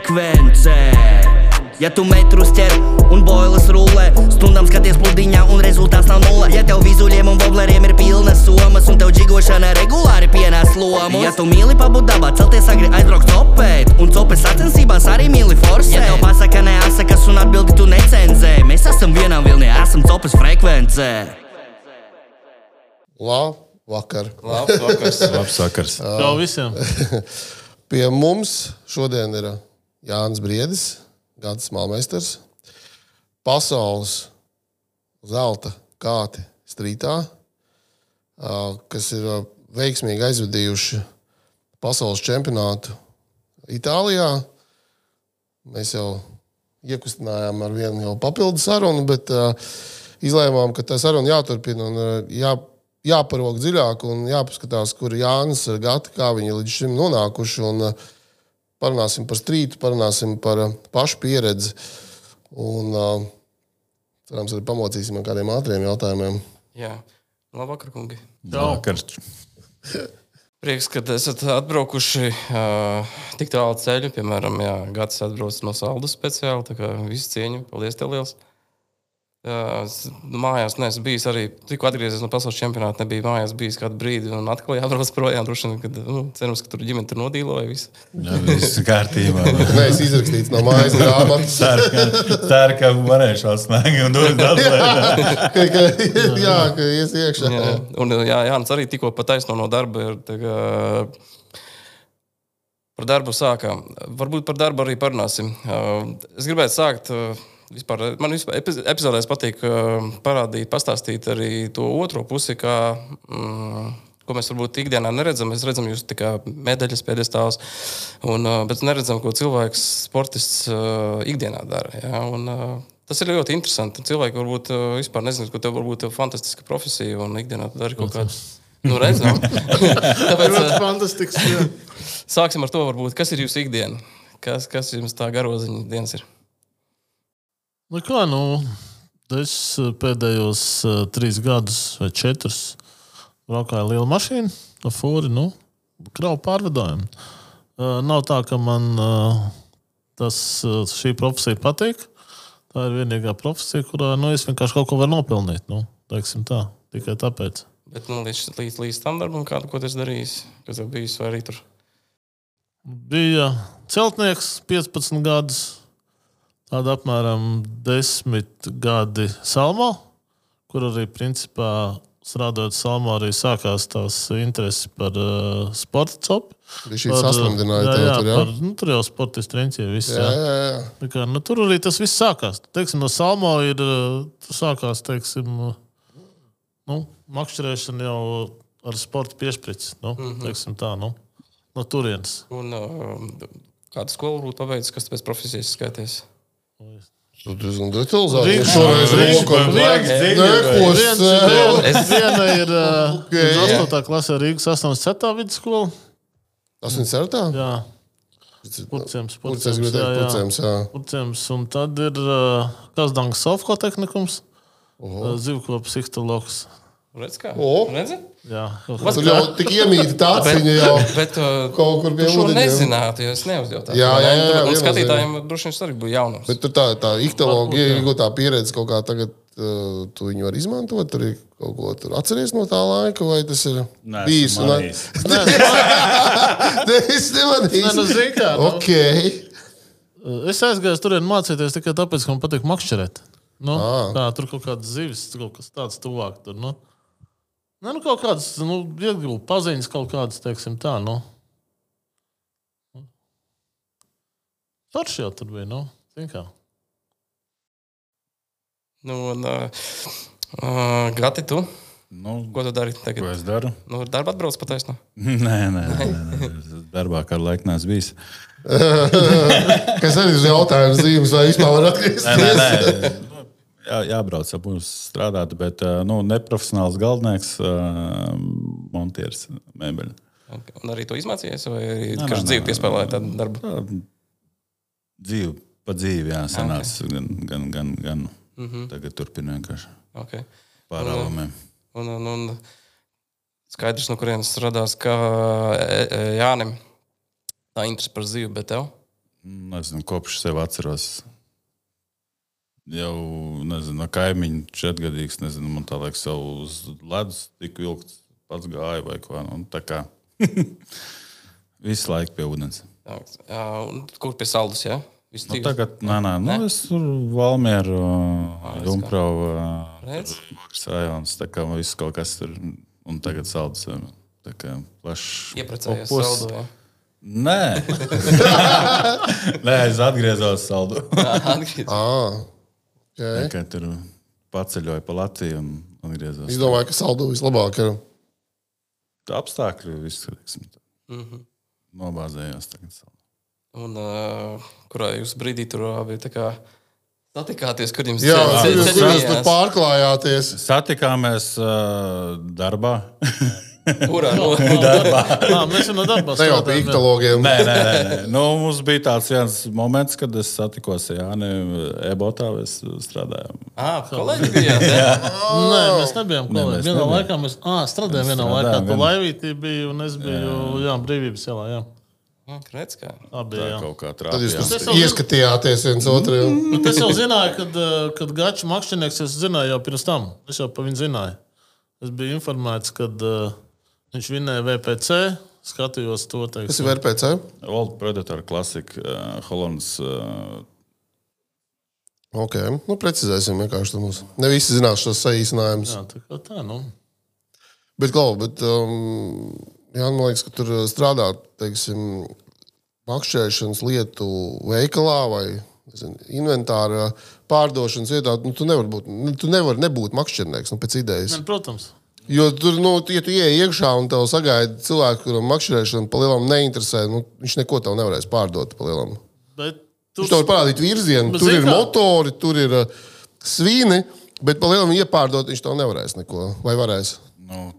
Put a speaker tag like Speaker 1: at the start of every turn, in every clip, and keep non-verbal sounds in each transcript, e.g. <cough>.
Speaker 1: frekvence. Ja tu metrus ķer un boilas rullē, stundām skaties pludiņā un rezultāts nav nulle. Ja tev vizuļiem un bobleriem ir pilnas somas un tev džigošana regulāri pienāc lomu. Ja tu mīli pabūt dabā, celties agri aizbraukt copēt un copes sacensībās arī mīli forsēt. Ja tev pasaka neasakas un atbildi tu necenzē, mēs esam vienā vilnī, esam copes frekvencē.
Speaker 2: Labi, vakar.
Speaker 3: Labs vakars.
Speaker 4: Labs sakars.
Speaker 5: Kā visiem? <laughs>
Speaker 2: Pie mums šodien ir Jānis Briedis, Gans Malmeisters, pasaules zelta kāti strītā, kas ir veiksmīgi aizvadījuši pasaules čempionātu Itālijā. Mēs jau iekustinājām ar vienu jau papildu sarunu, bet uh, izlēmām, ka tā saruna jāturpina un uh, jā, jāparok dziļāk un jāpaskatās, kur Jānis ir gatavi, kā viņi līdz šim nonākuši. Un, uh, parunāsim par strītu, parunāsim par uh, pašu pieredzi un uh, cerams, arī pamocīsim ar kādiem ātriem jautājumiem.
Speaker 3: Jā. Labvakar, kungi.
Speaker 4: Vakar. <laughs>
Speaker 3: Prieks, ka esat atbraukuši uh, tik tālu ceļu. Piemēram, jā, Gatis atbrauc no Saldus speciāli. Tā kā visu cieņu. Paldies, tev liels. Mājās neesmu bijis arī tikko atgriezies no pasaules čempionāta. Nebija mājās bijis kādu brīdi, un atkal jābrauc projām. Droši vien, kad nu, cerams, ka tur ģimene tur nodīloja visu.
Speaker 4: Jā, viss kārtībā. <laughs>
Speaker 2: Nē, es izrakstīju no mājas <laughs> grāmatas.
Speaker 4: Ceru, ka, ceru, ka varēšu atslēgt un dot <laughs>
Speaker 2: ka, jā, ka ies iekšā.
Speaker 3: Jā, un jā, Jānis arī tikko pataisno no darba. Ir, par darbu sākām. Varbūt par darbu arī parunāsim. Es gribētu sākt. Vispār, man vispār epi- epizodēs patīk uh, parādīt, pastāstīt arī to otro pusi, kā, mm, ko mēs varbūt ikdienā neredzam. Mēs redzam, jūs kā medaļas pēdējās, un, uh, bet neredzam, ko cilvēks, sportists ikdienā dara. Ja? Un, tas ir ļoti interesanti. Cilvēki varbūt vispār nezina, ka tev varbūt ir fantastiska profesija un ikdienā tu dari kaut kādu. Nu, redz, nu. <laughs> Tāpēc,
Speaker 5: Ļoti fantastisks. jā. <laughs>
Speaker 3: Sāksim ar to, varbūt, kas ir jūsu ikdiena. Kas, kas jums tā garoziņa dienas ir?
Speaker 5: Nu, kā, nu, es eh, pēdējos uh, trīs gadus vai četrus braukāju ar lielu mašīnu, no fūri, nu, kravu pārvadojumu. Uh, nav tā, ka man uh, tas, šī profesija patīk. Tā ir vienīgā profesija, kurā nu, es vienkārši kaut ko varu nopelnīt. Nu, tā, tikai tāpēc.
Speaker 3: Bet nu, līdz, līdz, līdz tam darbam, kādu ko tas darījis, kas tev bijis vai arī tur.
Speaker 5: Bija celtnieks 15 gadus, tāda apmēram 10 gadi Salmā, kur arī principā strādājot Salmā, arī sākās tās intereses par uh, sporta copu.
Speaker 2: Viņš
Speaker 5: jā,
Speaker 2: tev
Speaker 5: jā,
Speaker 2: tur, jā?
Speaker 5: par, nu, tur jau sportisti riņķi viss.
Speaker 2: Jā,
Speaker 5: Jā.
Speaker 2: jā, jā.
Speaker 5: Tā Kā, nu, tur arī tas viss sākās. Teiksim, no Salmā ir tur sākās teiksim, nu, makšķerēšana jau ar sporta piešķirts. Nu, mm -hmm. teiksim, tā, nu, no turienes.
Speaker 3: Un, uh, kādu skolu varbūt paveicis, kas pēc profesijas skaities?
Speaker 2: Tu diezgan detalizēti. Ē,
Speaker 5: viena, ir uh,
Speaker 2: Okay.
Speaker 5: 8. klasē Rīgas 8. vidusskola.
Speaker 2: Tas viņa certā?
Speaker 5: Jā, Purcēms,
Speaker 2: Purcēs gribēja teikt, purcēms, jā.
Speaker 5: Purcēms, un tad ir uh, Kazdangas Sofko tehnikums, uh, zivkops, ichtologs.
Speaker 3: Redz, kā?
Speaker 2: O!
Speaker 3: Redzi?
Speaker 5: Jā,
Speaker 2: Tur jau tik iemīti tā ciņa jau.
Speaker 3: Bet, uh,
Speaker 2: Kaut kur
Speaker 3: tu šo nezinātu, jo es neuzjautāju.
Speaker 2: Jā, jā, jā,
Speaker 3: Un
Speaker 2: viennozīmīgi.
Speaker 3: skatītājiem droši vien tas arī bija jaunums.
Speaker 2: Bet tur tā, tā
Speaker 5: jā.
Speaker 2: iegūtā pieredze kaut kā tagad. Uh, tu viņu vari izmantot, tur ir kaut ko tur atceries no tā laika, vai tas ir
Speaker 4: Nē,
Speaker 2: bijis. un-. <laughs> Nē, es nemanīju.
Speaker 5: Nu, zini kā, nu.
Speaker 2: Ok.
Speaker 5: Es aizgāju tur mācīties tikai tāpēc, ka man patīk makšķerēt. Nu,
Speaker 2: Ā.
Speaker 5: tā, tur kaut kādas zivis, kaut kas tāds tuvāk. Tur, nu. Nē, nu, kaut kādas nu, iegūta paziņas, kaut kādas, teiksim, tā. Nu. Forši jau tur bija. Nu. Kā.
Speaker 3: Nu, un, uh, uh, Gati, tu?
Speaker 4: Nu,
Speaker 3: Ko tu dari
Speaker 4: ko
Speaker 3: tagad?
Speaker 4: es daru?
Speaker 3: Nu, darba atbrauc pataisno. <laughs>
Speaker 4: Nē, nē, nē, nē. darbā kādu laiku neesmu bijis. <laughs>
Speaker 2: Kas arī ir jautājums zīmes, vai vispār var atgriezties?
Speaker 4: Jā, jābrauc ap mums strādāt, bet uh, nu, neprofesionāls galdnieks, uh, montieris, mēbeļi.
Speaker 3: Un arī to izmācījies, vai arī kāds dzīvi piespēlēja tādu darbu?
Speaker 4: Dzīve pa dzīvi, jā, sanāca gan, gan, gan, gan. Tagad turpinu vienkārši
Speaker 3: Okay.
Speaker 4: pārāvumiem.
Speaker 3: Un, un, un skaidrs, no kurienes radās, ka e, e, Jānim tā interese par dzīvi, bet tev?
Speaker 4: Nezinu, kopš sev atceros. Jau, nezinu, no kaimiņa četrgadīgs, nezinu, man tā liekas, jau uz ledus tika vilkts, pats gāja vai ko. Nu, tā kā <laughs> visu laiku pie ūdens.
Speaker 3: Un kur pie saldus, jā? Viss
Speaker 4: Nu, tagad, nē, nē, nu, es tur Valmieru, Junkravu,
Speaker 3: Redz?
Speaker 4: Rajons, tā kā viss kaut kas tur, un tagad saldus. Tā kā plašs.
Speaker 3: Iepriecājies
Speaker 4: opus.
Speaker 3: saldu, jā.
Speaker 4: Nē, <laughs> Nē es atgriezos saldu.
Speaker 3: Atgriezt.
Speaker 2: Ah, okay.
Speaker 4: Tikai tur paceļoju pa Latviju un atgriezos.
Speaker 2: Es domāju, ka saldu vislabāk ir.
Speaker 4: Tā apstākļi viss, teiksim, tā.
Speaker 3: Mhm.
Speaker 4: nobāzējās tagad. saldu.
Speaker 3: Un uh, kurā jūs brīdī tur abi tā kā satikāties, kur jums
Speaker 2: Jā,
Speaker 3: ceļ-
Speaker 2: jūs,
Speaker 3: ceļ-
Speaker 2: jūs tur
Speaker 3: ceļojās?
Speaker 2: pārklājāties.
Speaker 4: Satikāmies uh, darbā. <laughs>
Speaker 3: Kurā <laughs> no?
Speaker 5: Jā, mēs jau no darba
Speaker 2: Ne jau pie
Speaker 5: strādājam.
Speaker 2: iktalogiem.
Speaker 4: Nē, nē, nē, nē. <laughs> Nu, mums bija tāds viens moments, kad es satikos ar Jāni Ebotā. Mēs strādājām.
Speaker 3: Ah, kolēģi bijāt, <laughs> jā?
Speaker 5: Nē, mēs nebijām kolēģi. Vienā
Speaker 4: nebijām.
Speaker 5: laikā mēs ah, strādājām vienā laikā. Tu
Speaker 4: vienā.
Speaker 5: laivītī biji un es biju jā. brīvības ielā. Jā.
Speaker 3: Redz, kā.
Speaker 5: Tā bija.
Speaker 4: Tā
Speaker 5: Jā.
Speaker 4: kaut kā
Speaker 2: Tad jūs
Speaker 4: trāpījām.
Speaker 5: Tas
Speaker 2: tur
Speaker 5: jau-
Speaker 2: ieskatījāties viens otru.
Speaker 5: Bet es jau zināju, kad, kad Gačs Makšķinieks, es zināju jau pirms tam. Es jau par viņu zināju. Es biju informēts, kad uh, viņš vinēja VPC. Skatījos to
Speaker 2: Tas
Speaker 5: teiksim.
Speaker 2: ir VPC.
Speaker 4: Old Predator Classic, uh, Hollands. Uh,
Speaker 2: Ok, nu precizēsim vienkārši. Mums. Ne visi zinās šos saīsinājumus.
Speaker 5: Jā, tā kā tā, nu.
Speaker 2: Bet, Klau, bet um, jā, man liekas, ka tur strādā, teiksim, makšķerēšanas lietu veikalā vai nezinu, inventāra pārdošanas vietā. Nu, tu nevari būt, nu, tu nevari nebūt makšķernieks, nu, pēc idejas.
Speaker 5: Ne, protams.
Speaker 2: Jo tur, nu, ja tu ieej iekšā un tev sagaida cilvēku, kuram makšķerēšana pa lielam neinteresē, nu, viņš neko tev nevarēs pārdot pa lielam.
Speaker 5: Bet
Speaker 2: Viņš
Speaker 5: tur
Speaker 2: tev var parādīt virzienu,
Speaker 5: Bet
Speaker 2: tur ir
Speaker 5: kā?
Speaker 2: motori, tur ir uh, svīni, bet pa lielam iepārdot viņš tev nevarēs neko. Vai varēs?
Speaker 4: nu,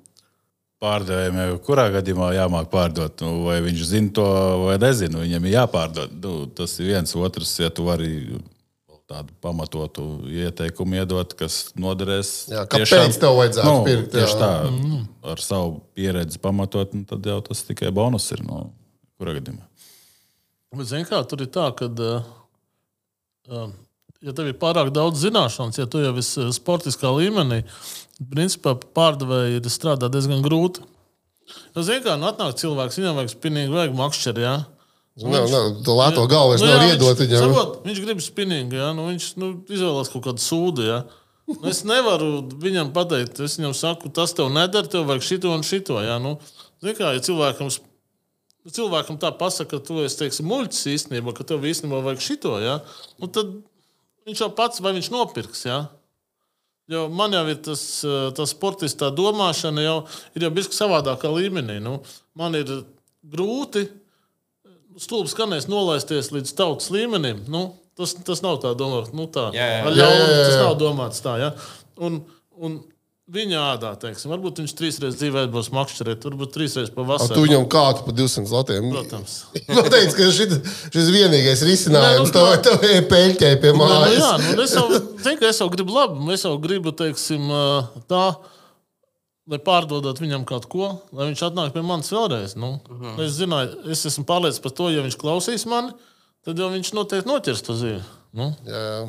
Speaker 4: pārdevējiem jau kurā gadījumā jāmāk pārdot. Nu, vai viņš zina to vai nezina, viņam ir jāpārdod. Nu, tas ir viens otrs, ja tu vari tādu pamatotu ieteikumu iedot, kas noderēs.
Speaker 2: Jā, kāpēc tev vajadzētu
Speaker 4: nu,
Speaker 2: pirkt, jā.
Speaker 4: Tieši tā, ar savu pieredzi pamatot, nu, tad jau tas tikai bonus ir. Nu, kurā gadījumā?
Speaker 5: Bet, zini, kā tur ir tā, ka, uh, uh, ja tev ir pārāk daudz zināšanas, ja tu jau esi sportiskā līmenī, tad, principā, pārdevēji ir strādāt diezgan grūti. Nu, zini, kā nu, atnāk cilvēks, viņam vajag spinīgi, vajag makšķeri. Ja?
Speaker 2: Nē, nē, to lēto galvu es
Speaker 5: Nu, jā,
Speaker 2: iedot
Speaker 5: viņš,
Speaker 2: viņam.
Speaker 5: saprot, viņš grib spinīgi, ja? nu, viņš nu, izvēlās kaut kādu sūdu. Ja? Nu, es nevaru viņam pateikt, es viņam saku, tas tev neder, tev vajag šito un šito. Ja? Nu, kā, ja cilvēkam, cilvēkam tā pasaka, ka tu esi teiksim, muļķis īstenībā, ka tev īstenībā vajag šito, ja? nu, tad viņš jau pats vai viņš nopirks. Ja? Jo man jau ir tas, eh, tas sportists, tā domāšana jau ir jau bijusi savādākā līmenī. Nu, man ir grūti stulbi skanēs nolaisties līdz tautas līmenim. Nu, tas, tas nav tā domāts. Nu, tā,
Speaker 3: Jā, jā.
Speaker 5: Ar
Speaker 2: Jā, jā, jā,
Speaker 5: Tas nav domāts tā. Ja? Un, un viņa ādā, teiksim, varbūt viņš trīs reizes dzīvē būs makšķerēt, varbūt trīs reizes pa
Speaker 2: A,
Speaker 5: vasaru.
Speaker 2: Tu viņam kādu pa 200 latiem.
Speaker 5: Protams. <laughs>
Speaker 2: Man teica, ka šit, šis ir vienīgais risinājums.
Speaker 5: Nu,
Speaker 2: Tev tev ir peļķē pie
Speaker 5: Nu, nu, jā,
Speaker 2: mājas.
Speaker 5: nu, es, jau, ka es jau gribu labi, es jau gribu, teiksim, tā, lai pārdodot viņam kaut ko, lai viņš atnāk pie manis vēlreiz. Nu, es, zināju, es esmu pārliecināts par to, ja viņš klausīs mani, tad jau viņš noteikti noķers to zīvi. Nu,
Speaker 2: Jā, jā.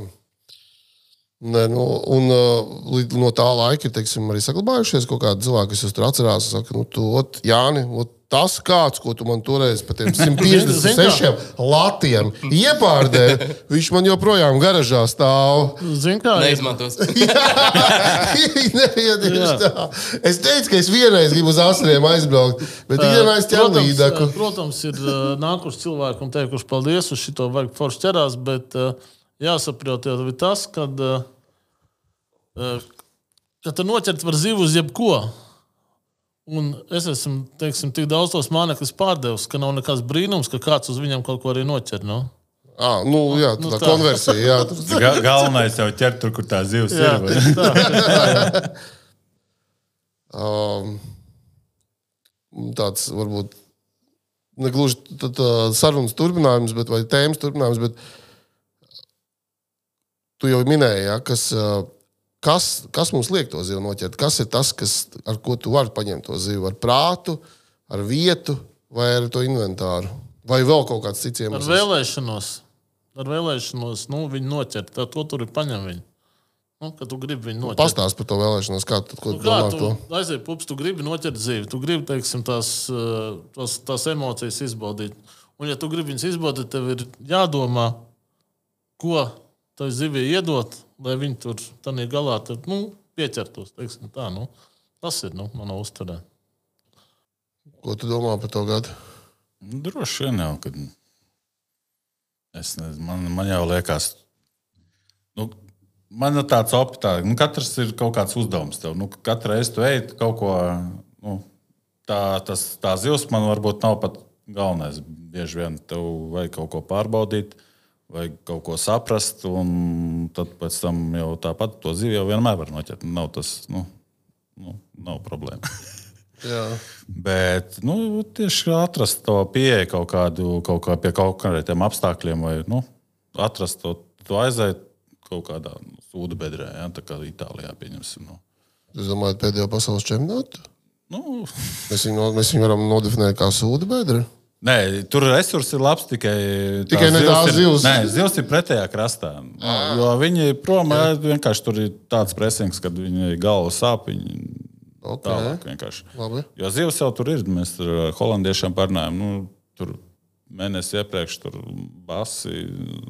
Speaker 2: Nē, nu, un uh, līdz no tā laika ir teiksim, arī saglabājušies kaut kādi cilvēki, kas jūs tur atcerās. Saka, nu, tu, ot, Jāni, ot, tas kāds, ko tu man toreiz par tiem <laughs> 156 latiem iepārdēji, viņš man joprojām garažā stāv.
Speaker 5: Zini, kā.
Speaker 3: Neizmantos. <laughs> <laughs>
Speaker 2: Nē, tieši tā. Es teicu, ka es vienreiz gribu uz asinīm aizbraukt, bet vienreiz ķēru līdaku.
Speaker 5: ā, protams, ir nākuši cilvēki un teikuši paldies, uz šito vajag forši ķerās, bet ā, jāsaprot jau ir tas, kad, ā, ā, ka tu noķert var zivu uz jebko. Un es esmu teiksim, tik daudz tos mānekļus pārdevis, ka nav nekāds brīnums, ka kāds uz viņiem kaut ko arī noķer. Nu?
Speaker 2: Ah, nu, jā, tā,
Speaker 5: Nu,
Speaker 2: tā konversija. Jā, <laughs> tur-
Speaker 4: Ga galvenais jau ķert tur, kur tā zivs
Speaker 5: Jā,
Speaker 4: ir.
Speaker 5: tā, tā. <laughs>
Speaker 2: Um, tāds varbūt ne gluži sarunas turpinājums, bet, vai tēmas turpinājums, bet tu jau minēji, ja, kas, kas, kas mums liek to zivu noķert. Kas ir tas, kas, ar ko tu vari paņemt to zivu? Ar prātu, ar vietu vai ar to inventāru? Vai vēl kaut kāds cits
Speaker 5: Ar
Speaker 2: iemesls?
Speaker 5: vēlēšanos, ar vēlēšanos nu, viņi noķert. Tad ko tur ir paņem viņi? Nu, kad tu gribi viņu noķert.
Speaker 2: Pastāst par to vēlēšanos, kā tu,
Speaker 5: Nu, kā tu
Speaker 2: to.
Speaker 5: aizēji pups, tu gribi noķert dzīvi, tu gribi teiksim, tās, tās, tās emocijas izbaudīt. Un, ja tu gribi viņas izbaudīt, tev ir jādomā, ko tai zivij iedot, lai viņi tur tādā galā tur, nu, pieķertos. teiksim Tā, nu. Tas ir nu, manā uztverē.
Speaker 2: Ko tu domā par to gadu?
Speaker 4: Nu, Droši vien jau, kad es nezinu, man, man jau liekas, nu, man ir tāds optāts, nu, katrs ir kaut kāds uzdevums tev. Nu, Katru reizi tu ej kaut ko, nu, tā, tas, tā zivs man varbūt nav pat galvenais. Bieži vien tev vajag kaut ko pārbaudīt. Vajag kaut ko saprast, un tad pēc tam jau tāpat to zivju jau vienmēr var noķert. Nav tas, nu, nu nav problēma. <laughs>
Speaker 2: Jā.
Speaker 4: Bet nu, tieši atrast to pieeju kaut kādu, kaut kā pie kaut kādiem apstākļiem, vai nu, atrast to, to aiziet kaut kādā sūdu bedrē, ja, tā kā Itālijā pieņemsim. Nu.
Speaker 2: Jūs domājat, pēdējo pasaules čempionātu?
Speaker 4: Nu,
Speaker 2: Mēs viņu, mēs viņu varam nodefinēt kā sūdu bedri.
Speaker 4: Nē, tur resurs ir labs tikai.
Speaker 2: Tikai
Speaker 4: tās
Speaker 2: ne tās
Speaker 4: ir-
Speaker 2: zivs.
Speaker 4: Nē, zivs ir pretējā krastā. Nu, jo viņi prom ēd, vienkārši tur ir tāds presings, kad viņi galva sāp. Viņi
Speaker 2: Okay.
Speaker 4: tālāk vienkārši.
Speaker 2: Labi.
Speaker 4: Jo zivs jau tur ir. Mēs tur ar holandiešiem parunājam. Nu, tur mēnesi iepriekš tur basi,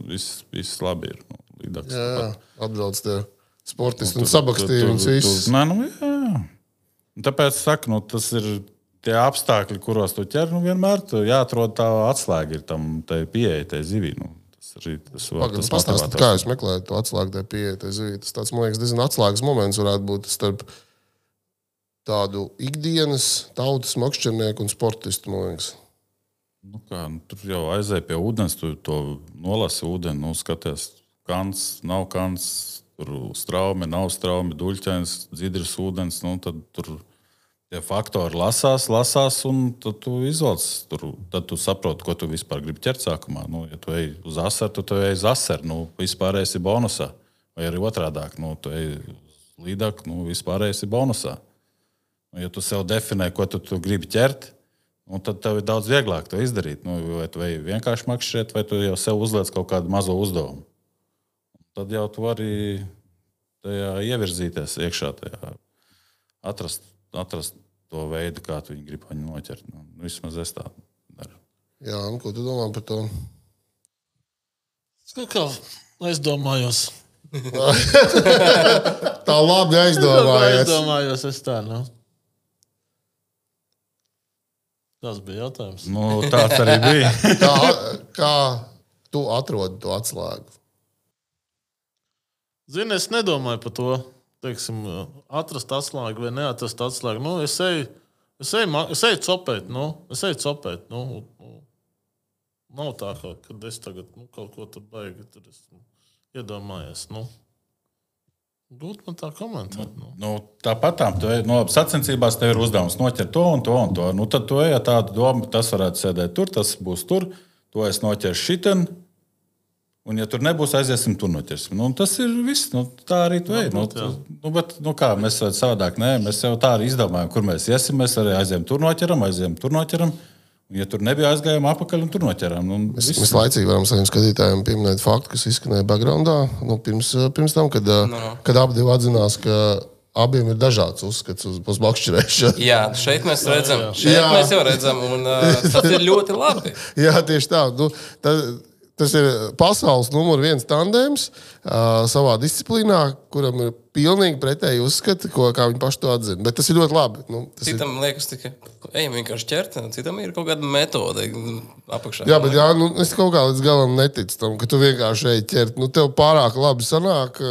Speaker 4: viss, viss labi ir. Nu, līdaks,
Speaker 2: Jā, jā. atbrauc tie sportisti un
Speaker 4: Tur-
Speaker 2: sabakstīja
Speaker 4: tur-
Speaker 2: viņus
Speaker 4: tur-
Speaker 2: visus.
Speaker 4: Nē, nu, jā, jā. Un Tāpēc saku, nu, tas ir tie apstākļi, kuros tu ķer. Nu, vienmēr tu jāatrod tā atslēga ir tam pieeja, tai zivī. Nu, tas arī tas var
Speaker 2: Pagaid,
Speaker 4: tas
Speaker 2: Pastāstiet, kā jūs meklējat to atslēgu tajā pieeja, tai zivī. Tas tāds, man liekas, diezgan atslēgas moments varētu būt starp tādu ikdienas tautas makšķernieku un sportistu. man liekas.
Speaker 4: Nu, kā, nu, tur jau aizēja pie ūdens, tu to nolasi ūdeni, nu, skaties, kans, nav kans, tur straumi, nav straumi, duļķēns, dzidrs ūdens. Nu, tad tur tie faktori lasās, lasās, un tad tu izvelc. Tur, tad tu saproti, ko tu vispār gribi ķert sākumā. Nu, ja tu ej uz asaru, tad tu ej uz asaru. Nu, vispār esi bonusā. Vai arī otrādi - nu, tu ej uz līdaku, nu, vispār esi bonusā. Nu, ja tu sev definē, ko tu, tu gribi ķert, Un tad tev ir daudz vieglāk to izdarīt. Nu, vai tu ej vienkārši makšķerēt, vai tu jau sev uzliec kaut kādu mazo uzdevumu. Tad jau tu vari tajā ievirzīties iekšā, tajā, atrast, atrast to veidu, kā tu viņu gribi viņu noķert. Nu, vismaz es tā daru.
Speaker 2: Jā, un ko tu domā par to?
Speaker 5: Es kā aizdomājos. <laughs>
Speaker 2: Tā labi
Speaker 5: aizdomājos es tā. Nu. Tas bija jautājums.
Speaker 4: Nu, tāds arī bija. <laughs>
Speaker 2: Kā, kā tu atrodi to atslēgu?
Speaker 5: Zini, es nedomāju par to, teiksim, atrast atslēgu vai neatrast atslēgu. Nu, es eju, es eju, es eju copēt, nu, es eju copēt. Nu, nu. Nav tā, ka kad es tagad nu, kaut ko tur baigi, tur esmu iedomājies. Nu. Būtu man tā komentēt. Nu.
Speaker 4: Nu, Tāpat tā, ej, no sacensībās tev ir uzdevums noķert to un to un to. Nu, tad tu ej ar tādu domu, tas varētu sēdēt tur, tas būs tur, to es noķeršu šitien. Un, ja tur nebūs, aiziesim, tur noķersim. Nu, tas ir viss. Nu, tā arī tu ej. Nu, nu, bet, nu, kā, mēs varam savādāk. Nē, mēs jau tā arī izdomājam, kur mēs iesim. Mēs arī aizējām tur noķeram, aizējām tur noķeram. Un, ja tur nebija, aizgājām apakaļ un tur noķerām. Nu,
Speaker 2: Mēs,
Speaker 4: viss.
Speaker 2: mēs laicīgi varam saviem skatītājiem pieminēt faktu, kas izskanēja backgroundā. Nu, pirms, pirms tam, kad, no. kad abi divi atzinās, ka abiem ir dažāds uzskats uz, uz makšķerēšanu.
Speaker 3: Jā, šeit mēs redzam, šeit
Speaker 2: Jā.
Speaker 3: mēs jau redzam, un uh, tas ir ļoti labi. <laughs>
Speaker 2: Jā, tieši tā. Nu, ta, tas ir pasaules numur viens tandēms uh, savā disciplīnā, kuram ir pilnīgi pretēji uzskati, ko, kā viņi paši to atzina. Bet tas ir ļoti labi. Nu, tas ir,
Speaker 3: Citam liekas, ka ejam vienkārši ķert, citam ir kaut kāda metode apakšā.
Speaker 2: jā, bet jā, nu, es kaut kā līdz galam neticu tam, ka tu vienkārši ej ķert. Nu, tev pārāk labi sanāk,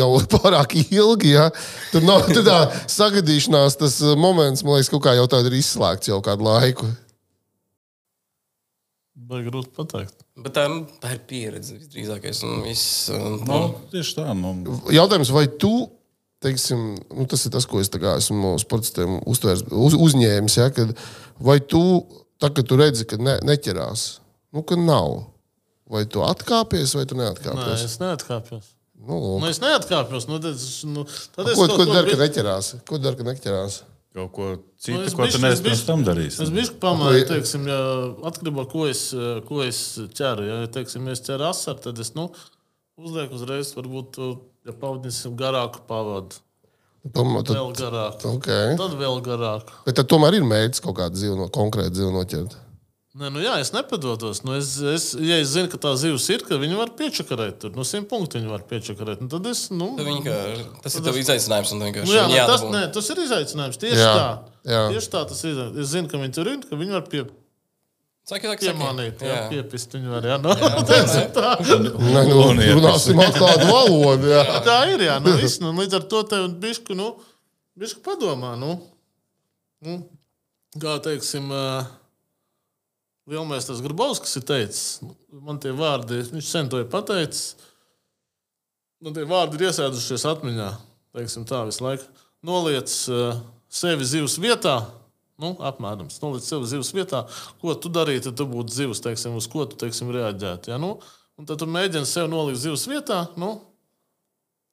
Speaker 2: jau <laughs> pārāk ilgi. Ja? Tur nav <laughs> tur tā sagadīšanās, tas moments, man liekas, kaut kā jau tādā ir izslēgts jau kādu laiku.
Speaker 5: Vai grūti pateikt?
Speaker 3: Bet tā, nu, tā ir pieredze visdrīzākais. Un viss, uh,
Speaker 4: Nu, tieši tā. Nu,
Speaker 2: Jautājums, vai tu, teiksim, nu, tas ir tas, ko es esmu no sportistiem uztvērs, uz, uzņēmis, ja, kad, vai tu, tā, kad tu redzi, ka ne, neķerās, nu, ka nav, vai tu atkāpies, vai tu
Speaker 5: Nē,
Speaker 2: neatkāpies?
Speaker 5: es neatkāpjos.
Speaker 2: Nu.
Speaker 5: Nu, es neatkāpjos. Nu, tad es, nu, tad es
Speaker 2: ko
Speaker 5: kaut
Speaker 2: ko
Speaker 5: ko
Speaker 2: dara,
Speaker 5: gribu-
Speaker 2: kad neķerās? Ko dara, kad neķerās?
Speaker 4: Kaut ko citu,
Speaker 5: Nu,
Speaker 4: ko tu
Speaker 5: bišķi-
Speaker 4: neesi
Speaker 5: es
Speaker 4: pirms tam darījis.
Speaker 5: Es biju pamācis, teiksim, ja atkarībā no ko es, ko es ķeru. Ja, teiksim, ja es ķeru asaru, tad es nu, uzlieku uzreiz, varbūt, tu, ja pavadīsim garāku pavadu.
Speaker 2: Pamat, tad,
Speaker 5: Vēl garāku.
Speaker 2: okay.
Speaker 5: Tad vēl garāku.
Speaker 2: Bet tad tomēr ir mērķis kaut kādu no, konkrētu zivu noķert.
Speaker 5: Nē, nu jā, es nepadodos. Nu, es, es, ja es zinu, ka tā zivs ir, ka viņi var piečakarēt, tad no simt punktu viņi var piečakarēt. Nu, tad es, nu,
Speaker 3: Tu Viņi, kā, tas ir tev izaicinājums. Un vienkārši
Speaker 5: Nu, jā, nu, tas,
Speaker 3: jādabū.
Speaker 5: nē, tas ir izaicinājums. Tieši
Speaker 2: Jā,
Speaker 5: tā.
Speaker 2: jā.
Speaker 5: Tieši tā tas ir. Es zinu, ka viņi tur ir, ka viņi var pie,
Speaker 3: Saki, saki, saki.
Speaker 5: piemānīt, jā,
Speaker 3: Jā.
Speaker 5: piepist. Viņi var, jā, nu, <laughs> tā.
Speaker 2: Nē, nu, runāsim atklātu valodu. Jā. <laughs>
Speaker 5: tā ir. Jā, nu, viss, nu, līdz ar to tev bišku, nu, bišku padomā. Nu, nu, kā teiksim, uh, Lielmēsters Grabovskis ir teicis, man tie vārdi, viņš sen to ir pateicis. Man tie vārdi ir iesēdušies atmiņā. Teiksim, tā visu laiku. Noliec uh, sevi zivs vietā. Nu, apmēram, noliec sevi zivs vietā. Ko tu darītu, tad tu būtu zivs, teiksim, uz ko tu teiksim, reaģētu. Ja? Nu, un tad tu mēģini sev nolikt zivs vietā. Nu,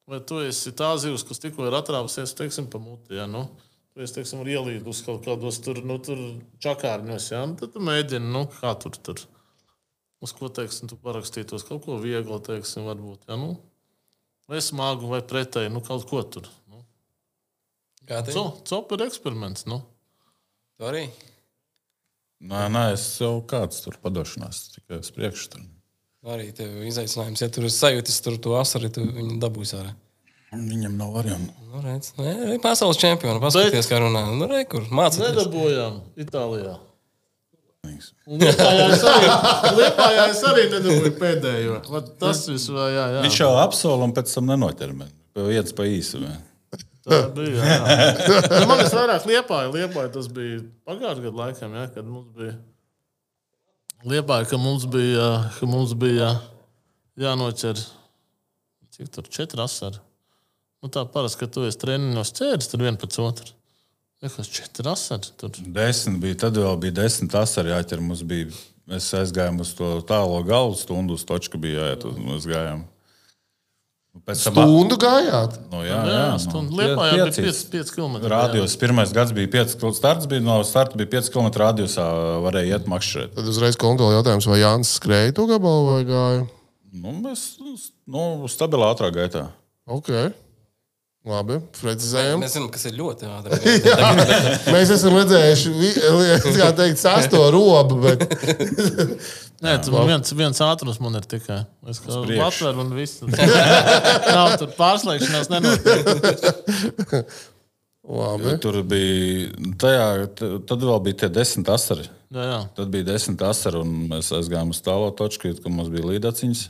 Speaker 5: vai tu esi tā zivs, kas tikko ir atrāvusies, teiksim, pa muti. Ja? Nu, tu esi, teiksim, ielīdus kaut kādos tur, nu, tur čakārņos. Ja? Nu, tad tu mēģini, nu, kā tur, tur. Uz ko, teiksim, tu parakstītos kaut ko vieglu, teiksim, varbūt. Ja? Nu, vai smagu, vai pretēji, nu, kaut ko tur. Nu.
Speaker 3: Kā tev?
Speaker 5: Co- Cop ir eksperiments. Nu.
Speaker 3: Tu arī?
Speaker 4: Nē, nē, es jau kāds tur padošanās, tikai uz priekšu. Tur.
Speaker 3: Arī tev ir izaicinājums. Ja tur ir sajūtas, tur to asaru, tu viņu dabūsi ārā.
Speaker 4: Viņam nav variantu.
Speaker 3: Nu, redz, nē, arī pasaules čempioni. Paskaties, kā runā. Nu, re, kur mācīties.
Speaker 5: Nedabūjām Itālijā. Un Liepājā es arī, nedabūju pēdējo. Vat Tas viss, vai jā, jā.
Speaker 4: Viņš jau apsola un pēc tam nenoķermē. Viens pa īsu. vai?
Speaker 5: Tā bija. Jā, jā. Nu, Man tas vairāk liepāja. Liepāja tas bija pagājušajā gadā, laikam, jā, kad mums bija. Liepāja, ka mums bija, ka mums bija jānoķer. Cik tur četri asari? Nu, tā parasti, ka tu esi treniņos ķēris, tad viens pēc otra. Liekas, četri asari. Tur.
Speaker 4: Desmit bija, tad vēl bija desmit asari jāķer. Mums bija, mēs aizgājām uz to tālo galvu stundu, uz točku bija jāiet, un mēs gājām. Pēc tam
Speaker 2: Stundu gājāt.
Speaker 4: Nu, jā,
Speaker 5: Jā,
Speaker 4: jā, nu,
Speaker 5: stundu.
Speaker 4: pie-
Speaker 5: Liepājā bija
Speaker 4: piecīs.
Speaker 5: 5 km.
Speaker 4: Rādījos, pirmais gads bija 5 km. Starts bija no starta bija 5 km rādījusā, varēja iet makšķerēt.
Speaker 2: Tad uzreiz kontroli jautājums, vai Jānis skrēja to gabalu vai gāja.
Speaker 4: Nu, mēs nu, stabilā ātrā gaitā.
Speaker 2: Ok. Labi, precizējam.
Speaker 3: Mēs zinām, kas ir ļoti ātri. <laughs>
Speaker 2: Mēs esam redzējuši, kā teikt, sasto robu, bet <laughs>
Speaker 5: Nē, tur viens, viens ātrums man ir tikai. Es kā. Latvijas un viss. <laughs> Nav tur pārslēgšanās nenotiek.
Speaker 2: labi.
Speaker 4: Tur bija, tajā, t- tad vēl bija tie desmit asari.
Speaker 5: Jā, jā.
Speaker 4: Tad bija desmit asari, un mēs aizgājām uz tālo točku, kad mums bija līdaciņas.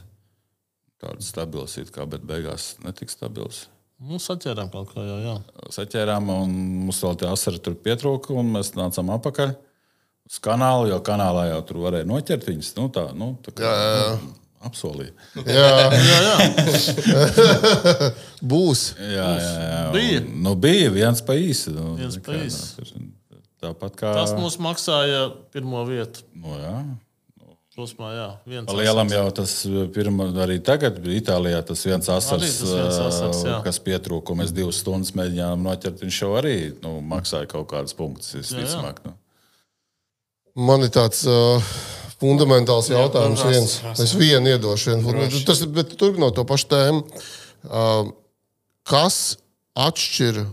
Speaker 4: Tādas stabilas, it kā, bet beigās netika stabilas.
Speaker 5: Nu, saķērām kaut ko, jā. jā.
Speaker 4: Saķērām, un mums vēl tie asari tur pietrūka, un mēs nācām atpakaļ uz kanālu, jo kanālā jau tur varēja noķert viņus. Nu, tā, nu, tā kā,
Speaker 2: Jā, jā.
Speaker 4: Nu, apsolīja.
Speaker 2: Jā, <laughs>
Speaker 5: jā, <laughs> jā.
Speaker 2: būs.
Speaker 4: Jā, jā, jā.
Speaker 5: Bija.
Speaker 4: Un, nu, bija viens pa īsi. Nu,
Speaker 5: Viens pa
Speaker 4: kā,
Speaker 5: īsi.
Speaker 4: nu, Tāpat kā.
Speaker 5: Tas mums maksāja pirmo vietu.
Speaker 4: Nu, jā.
Speaker 5: Plosmā, jā. Viens
Speaker 4: lielam jau tas pirma, arī tagad bija Itālijā tas viens asars,
Speaker 5: tas viens asars, jā.
Speaker 4: ā, kas pietrūka. un Mēs divas stundas mēģinājām noķert. Viņš jau arī nu, maksāja kaut kādas punktus. Visticamāk, nu.
Speaker 2: Man ir tāds uh, fundamentāls jautājums.
Speaker 3: prasa,
Speaker 2: Viens. Es vienu iedošu. Vienu. Tas ir turpinot to pašu tēmu. Uh, kas atšķir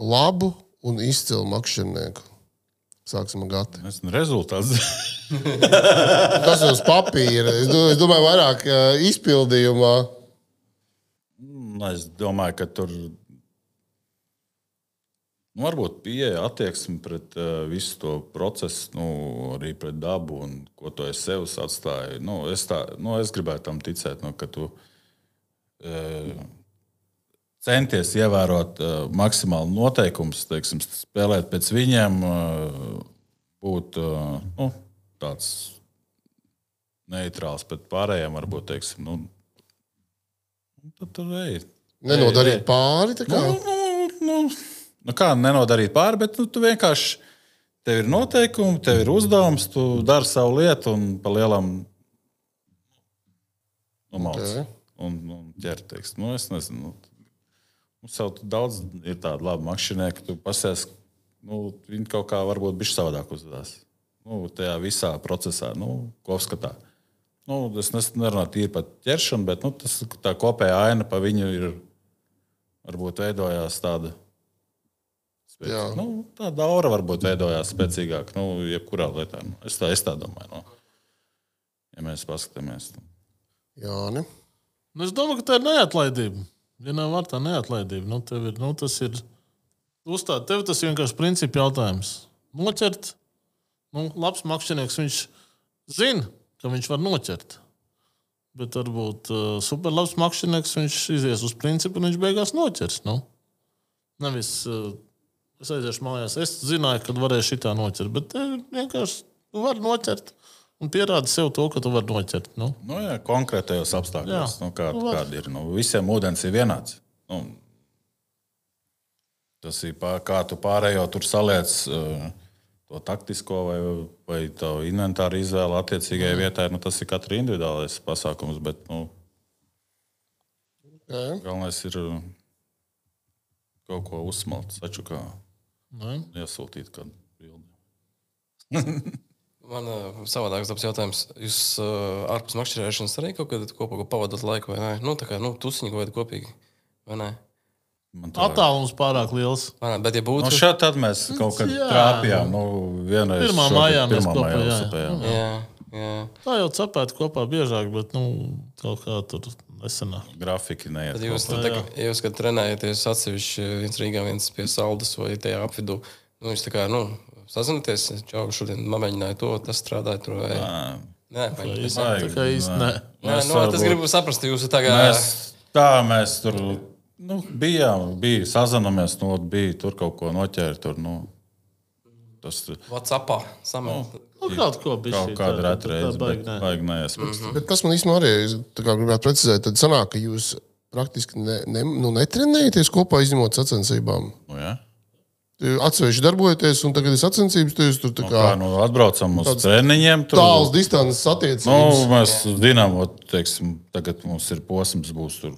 Speaker 2: labu un izcilu makšķernieku? Sāksim ar gatu.
Speaker 4: Es nezinu, rezultāts. <laughs>
Speaker 2: Tas ir uz papīra. Es do- es domāju, vairāk uh, izpildījumā.
Speaker 4: Nu, es domāju, ka tur nu, varbūt pieeja attieksme pret uh, visu to procesu, nu, arī pret dabu un ko tu aiz sevis atstāji. Nu, es, tā, nu, es gribētu tam ticēt, nu, ka tu uh, centies ievērot uh, maksimāli noteikumus, teiksim, spēlēt pēc viņiem, uh, būt uh, nu, tāds neitrāls pret pārējiem, varbūt teiksim, nu, tad tur ej.
Speaker 2: Nenodarīt pāri. tā kā.
Speaker 4: Nu, nu, nu, nu kā nenodarīt pāri, bet nu, tu vienkārši tev ir noteikumi, tev ir uzdevums, tu dari savu lietu un pa lielam nu, malc.
Speaker 2: Ok.
Speaker 4: Un, un ķer, teiks. Nu, es nezinu. Nu, Mums jau tur daudz ir tādu labu makšķernieku, ka tu pasies, nu, viņi kaut kā varbūt bišķi savādāk uzvedās. Nu, tajā visā procesā, nu, kopskatā. Nu, es nerunāju tīri par ķeršanu, bet nu, tas, tā kopējā aina pa viņu ir varbūt veidojās tāda. Spēc, nu, tāda aura varbūt veidojās spēcīgāk, nu, jebkurā lietā. Nu, es, tā, es tā domāju. Nu. Ja mēs paskatāmies, nu.
Speaker 2: Jā, ne?
Speaker 5: Nu, es domāju, ka tā ir neatlaidība. Vienā vārtā neatlaidība. Nu, ir, nu, tas ir uzstādīt. Tev tas vienkārši principu jautājums. Noķert, nu, labs makšķernieks, viņš zina, ka viņš var noķert. Bet varbūt uh, superlabs makšķernieks, viņš izies uz principu un viņš beigās noķers. Nu. Nevis uh, es aiziešu mājās, es zināju, ka varēšu šitā noķert, bet tev vienkārši tu vari noķert un pierādi sev to, ka tu vari noķert. Nu.
Speaker 4: Nu, jā, konkrētajos apstākļos,
Speaker 5: Jā.
Speaker 4: nu, kā,
Speaker 5: Nu,
Speaker 4: kāda ir. Nu, visiem ūdens ir vienāds. Nu, tas ir pār, kā tu pārējo tur saliec uh, to taktisko vai, vai to inventāru izvēli attiecīgajai vietai. Nu, tas ir katra individuālais pasākums, bet nu,
Speaker 2: Jā,
Speaker 4: galvenais ir uh, kaut ko uzsmelt, saču kā iesūtīt kādu bildi. <laughs>
Speaker 3: Man uh, savādāks dabas jautājums. Jūs uh, ārpus makšķerēšanas arī kaut kad kopā pavadāt laiku, vai ne? Nu, tā kā nu, tusiņu vai kopīgi. Vai ne?
Speaker 4: Man tā-
Speaker 5: Attālums pārāk liels.
Speaker 3: Ne? Bet, ja būtu.
Speaker 4: Nu, šeit tad mēs kaut kad
Speaker 5: Jā.
Speaker 4: trāpījām. Nu,
Speaker 5: Pirmā maijā mēs kopā,
Speaker 4: maijā
Speaker 5: jā.
Speaker 3: Jā, jā.
Speaker 5: Tā jau cepēt kopā biežāk, bet nu, kaut kā tur nesenāk.
Speaker 4: Grafiki neiet.
Speaker 3: Tad jūs, tad, tā, jūs kad trenējaties atsevišķi viens Rīgā, viens pie saldas vai tajā apvidū, nu, jūs tā kā, nu, sazināties, čau, šodien mamēģināju to, tas strādāja tur vai... Nē, tas
Speaker 5: Tā kā īsti ne.
Speaker 3: Nē, nu, tas gribu saprast, jūs tagad...
Speaker 4: Mēs, tā mēs tur nu, bijām, bija sazināmies, nu, bija tur kaut ko noķērt. Tur, nu, tas
Speaker 3: Whatsappā samēt.
Speaker 5: Nu, kaut ko bija.
Speaker 4: kaut kāda reta reize, bet
Speaker 5: Baigi,
Speaker 4: vajag neiespējas.
Speaker 2: Bet tas man īstenībā arī es tā kā gribētu precizēt. Tad sanāk, ka jūs praktiski ne, ne, nu, netrenējaties kopā, izņemot sacensībām.
Speaker 4: Nu, ja?
Speaker 2: Atsevišķi darbojaties, un tagad ir sacensības, jūs tur
Speaker 4: Nu,
Speaker 2: kā
Speaker 4: kā, nu, atbraucam uz treniņiem. Tur,
Speaker 2: tāls distances
Speaker 4: Nu,
Speaker 2: attiecības.
Speaker 4: mēs zinām, ot, teiksim, tagad mums ir posms, būs tur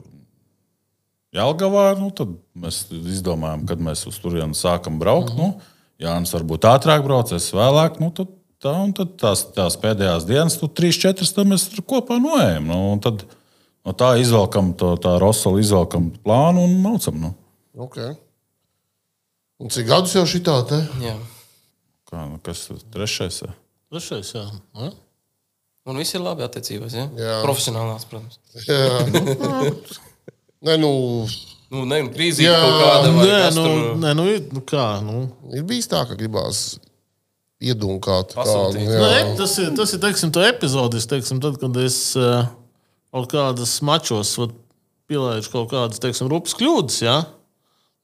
Speaker 4: Jālgavā. Nu, tad mēs izdomājam, kad mēs uz turieni sākam braukt. Mm -hmm. nu, Jānis varbūt ātrāk brauc, es vēlāk. Nu, tad, tā, tad tās, tās pēdējās dienas, tu trīs, četras, mēs tur kopā noejam. Nu, tad no tā izvelkam to tā Rosala, izvelkam plānu un maucam. Nu.
Speaker 2: Okay. Un cik gadus jau šī tā te?
Speaker 3: Jā.
Speaker 4: Kā, nu, kas ir trešais? jā?
Speaker 5: Trešais, jā. Nu,
Speaker 3: Un viss ir labi attiecībās, ja?
Speaker 2: Jā.
Speaker 3: Profesionālās, protams.
Speaker 2: Jā, <laughs> Nē, nu,
Speaker 3: Nu, ne, un krīzī
Speaker 2: Jā.
Speaker 3: kaut kāda vai
Speaker 5: Nē,
Speaker 3: kas
Speaker 5: nu,
Speaker 3: tur...
Speaker 5: nē, nu, nu kā. Nu.
Speaker 2: ir bijis tā, ka gribās iedunkāt
Speaker 3: Pasūtīt.
Speaker 2: kādu.
Speaker 5: Nē,
Speaker 2: Jā,
Speaker 5: tas ir, tas ir teiksim, tā epizodis, teiksim, tad, kad es uh, kaut kādas mačos vat, pielaidu kaut kādas teiksim, rupas kļūdas. Ja?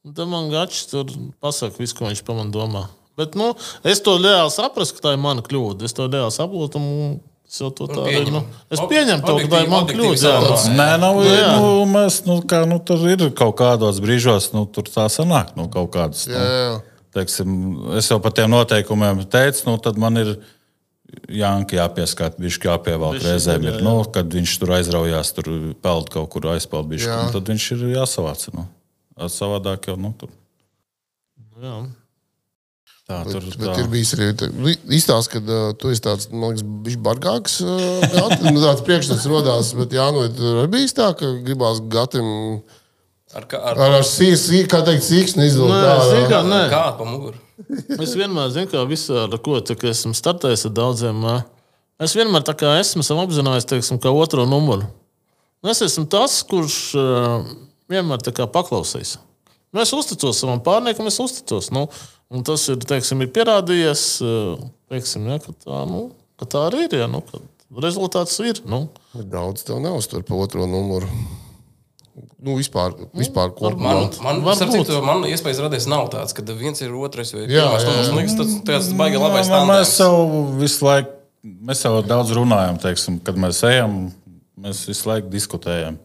Speaker 5: Un Tad man gačs tur pasaka, visu, ko viņš par mani domā. Bet nu, es to reāli saprotu, ka tā ir mana kļūda. Es to reāli saprotu. un Es jau to tā arī.
Speaker 3: pieņemam.
Speaker 5: Nu, es pieņemu to, ka tā ir mana kļūda.
Speaker 4: Nē, nav,
Speaker 5: Nu, jā.
Speaker 4: nu, mēs, nu, kā, nu, tur ir kaut kādos brīžos, nu, tur tā sanāk, nu, kaut kādas. Nu,
Speaker 2: jā, jā.
Speaker 4: teiksim, es jau par tiem noteikumiem teicu, nu, tad man ir Janka jāpieskata, viņš jāpievelk
Speaker 5: Bišķi,
Speaker 4: reizēm.
Speaker 5: jā,
Speaker 4: Ir,
Speaker 5: jā.
Speaker 4: nu, kad viņš tur aizraujās, tur peld kaut kur aizpeld, bišķi, nu, tad viņš ir jāsavāc. Nu. Savādāk jau nu, tur.
Speaker 5: Jā.
Speaker 4: Tā,
Speaker 2: Bet,
Speaker 4: tur
Speaker 2: bet
Speaker 4: tā.
Speaker 2: ir bijis arī izstāsts, ka uh, tu esi tāds, man liekas, bijis bargāks. Uh, gati. nu, tāds priekšstats rodās, bet jā, nu, tur arī bijis tā, ka gribās gatim
Speaker 3: Ar, kā- ar,
Speaker 2: ar, ar sīk, sīk, kā teikt, sīksni izlūkt.
Speaker 5: Nē, kā, nē.
Speaker 3: Kāda pa muguru?
Speaker 5: Es vienmēr zinu, ka visā, ar ko tā, ka esmu startējis ar daudziem. Es vienmēr tā kā esmu apzinājies, teiksim, kā otro numuru. Un Es esmu tas, kurš uh, vienmēr paklausīs. Nu, es uzticos savam pārniekam, es uzticos. Nu, un tas ir, teiksim, ir pierādījies, uh, teiksim, ja, ka, tā, nu, ka tā arī ir. Ja, nu, ka rezultāts ir. Nu.
Speaker 2: Daudz tev neuztur pa otro numuru. Nu, vispār, vispār kopumā.
Speaker 3: Man, man, citu, man iespējas radies nav tāds, ka viens ir otrais vai pirmais. Man liekas, tas, tas baigi labais
Speaker 4: Nē, Mēs jau visu laiku, mēs jau daudz runājam, teiksim, kad mēs ejam, mēs visu laiku diskutējam.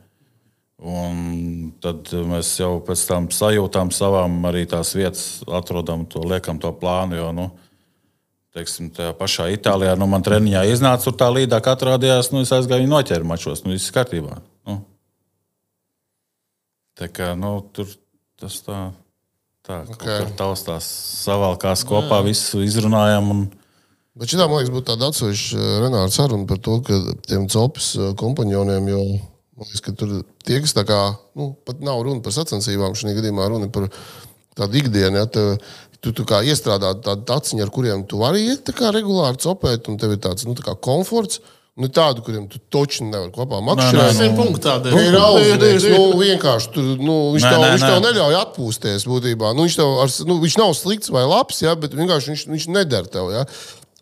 Speaker 4: Un tad mēs jau pēc tam sajūtām savām arī tās vietas, atrodam to, liekam to plānu. Jo, nu, teiksim, tajā pašā Itālijā, nu, man treniņā iznāca tur tā līdā, ka atrādījās, nu, es aizgāju noķēru mačos, nu, viss kārtībā. Nu. Tā kā, nu, tur tas tā. Tā kā
Speaker 2: Okay.
Speaker 4: okay. taustās savalkās kopā, visu izrunājām. Un,
Speaker 2: Bet šī, man liekas, būtu tāda atsevišķa eh, Renāra saruna par to, ka tiem copis eh, kompanioniem jau, man liekas, ka tur tie, kas tā kā, nu, pat nav runa par sacensībām, šajā gadījumā runa par tādu ikdienu, ja, tev, tu, tu kā iestrādā tādu taciņu, ar kuriem tu vari iet regulāri copēt, un tev ir tāds, nu, tā komforts, ir tādu, kuriem tu toči nevar kopā makšķerēt.
Speaker 5: Simt punktu tādēļ.
Speaker 2: Nu, ir audzinieks, nu, vienkārši tur, nu, viņš,
Speaker 4: Nē,
Speaker 2: tev,
Speaker 4: nē,
Speaker 2: viņš tev neļauj atpūsties būtībā. Nu, viņš, tev ar, nu, viņš nav slikts vai labs, ja, bet vienkārši viņš, viņš neder tev. Ja.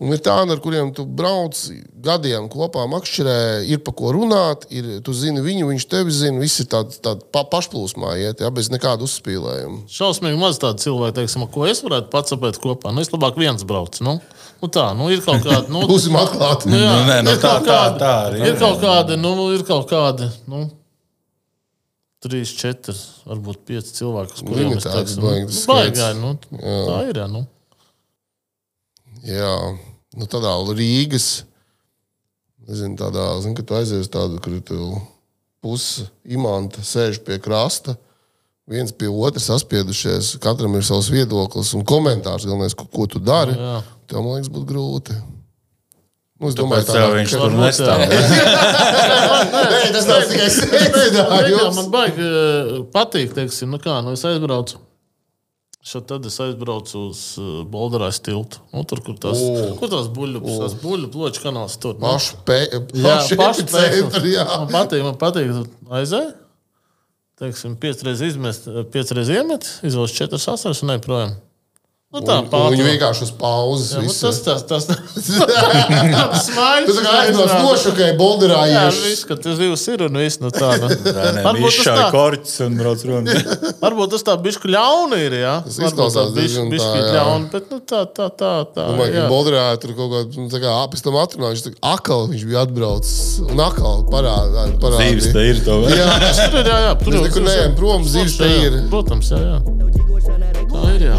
Speaker 2: Un ir tādi, ar kuriem tu brauc gadiem kopā, makšķerē, ir pa ko runāt, ir, tu zini viņu, viņš tevi zina, viss ir tāds tā, pa, pašplūsmā, iet, ja, bez nekāda uzspīlējuma.
Speaker 5: Šausmīgi maz tādu cilvēku, teiksim, ko es varētu pats sapēt kopā. Nu, es labāk viens braucu. Nu, nu tā, nu, ir kaut kāda. Nu, <laughs>
Speaker 2: Būsim atklāti.
Speaker 5: Nu, jā,
Speaker 4: Nu, nē, nu
Speaker 5: ir
Speaker 4: tā- tā- tā arī
Speaker 5: Ir
Speaker 4: ir.
Speaker 5: kaut kādi, nu, ir kaut kādi, nu, trīs, četri, varbūt pieci cilvēki, uz kuriem
Speaker 2: Limitēts
Speaker 5: teiksim,
Speaker 2: baigs
Speaker 5: nu, nu, tā ir, jā, nu.
Speaker 2: Jā, nu, tādā Rīgas, nezinu, tādā, zinu, ka tu aizies tādu, kur tu pusi imanta sēž pie krasta. Viens pie otra saspiedušies, katram ir savs viedoklis un komentārs, galvenais, ko, ko tu dari.
Speaker 5: Jā.
Speaker 2: Tev, man liekas, būtu grūti. Nu, es tādā-
Speaker 4: jau viņš tur nestāv. <laughs>
Speaker 2: Nē, tas nav tikai sēdinājums.
Speaker 5: man baigi eh, patīk, teiksim, nu kā, nu es aizbraucu. Šo tad es aizbraucu uz uh, Bolderājas tiltu. Nu, tur, kur tās,
Speaker 2: O.
Speaker 5: kur tās buļbuļs, tās buļbuļs, kanāls tur. Nu,
Speaker 2: Pašu pē-
Speaker 5: Jā. Man patīk, man patīk. Aizēj, teiksim, piecreiz izmest, piecreiz iemet, izvelc četras asaras un ej projām. Nu, tā
Speaker 2: un
Speaker 5: pāri.
Speaker 2: Viņi vienkārši uz pauzes.
Speaker 5: Jā, nu, tas <laughs> tas tas tas smaids.
Speaker 2: Tā kā aizbrauc nošokēji Bolderā.
Speaker 5: Jā, viss, ka tas zivs ir un viss no tā. Nu. <laughs>
Speaker 4: Nē,
Speaker 5: Varbūt tas tā.
Speaker 4: korķis un brauc prom. <laughs>
Speaker 5: Varbūt tas tā bišķi ļauni ir, jā.
Speaker 2: Tas
Speaker 5: Varbūt
Speaker 2: izklausās diezgan tā, jā.
Speaker 5: ļauni, bet nu tā, tā, tā, tā.
Speaker 2: Domāju, ka
Speaker 5: jā.
Speaker 2: Bolderā tur kaut kādā nu, tā kā apēc tam atrunā, viņš tā akal, viņš bija atbraucis un akal parādā.
Speaker 4: Zīves te ir to vēl.
Speaker 2: Jā,
Speaker 5: ir, jā, jā. Tur
Speaker 2: Mēs
Speaker 5: jau-
Speaker 2: nekur neejam prom, zivs te ir.
Speaker 5: Protams, jā, jā. Tā ir, jā.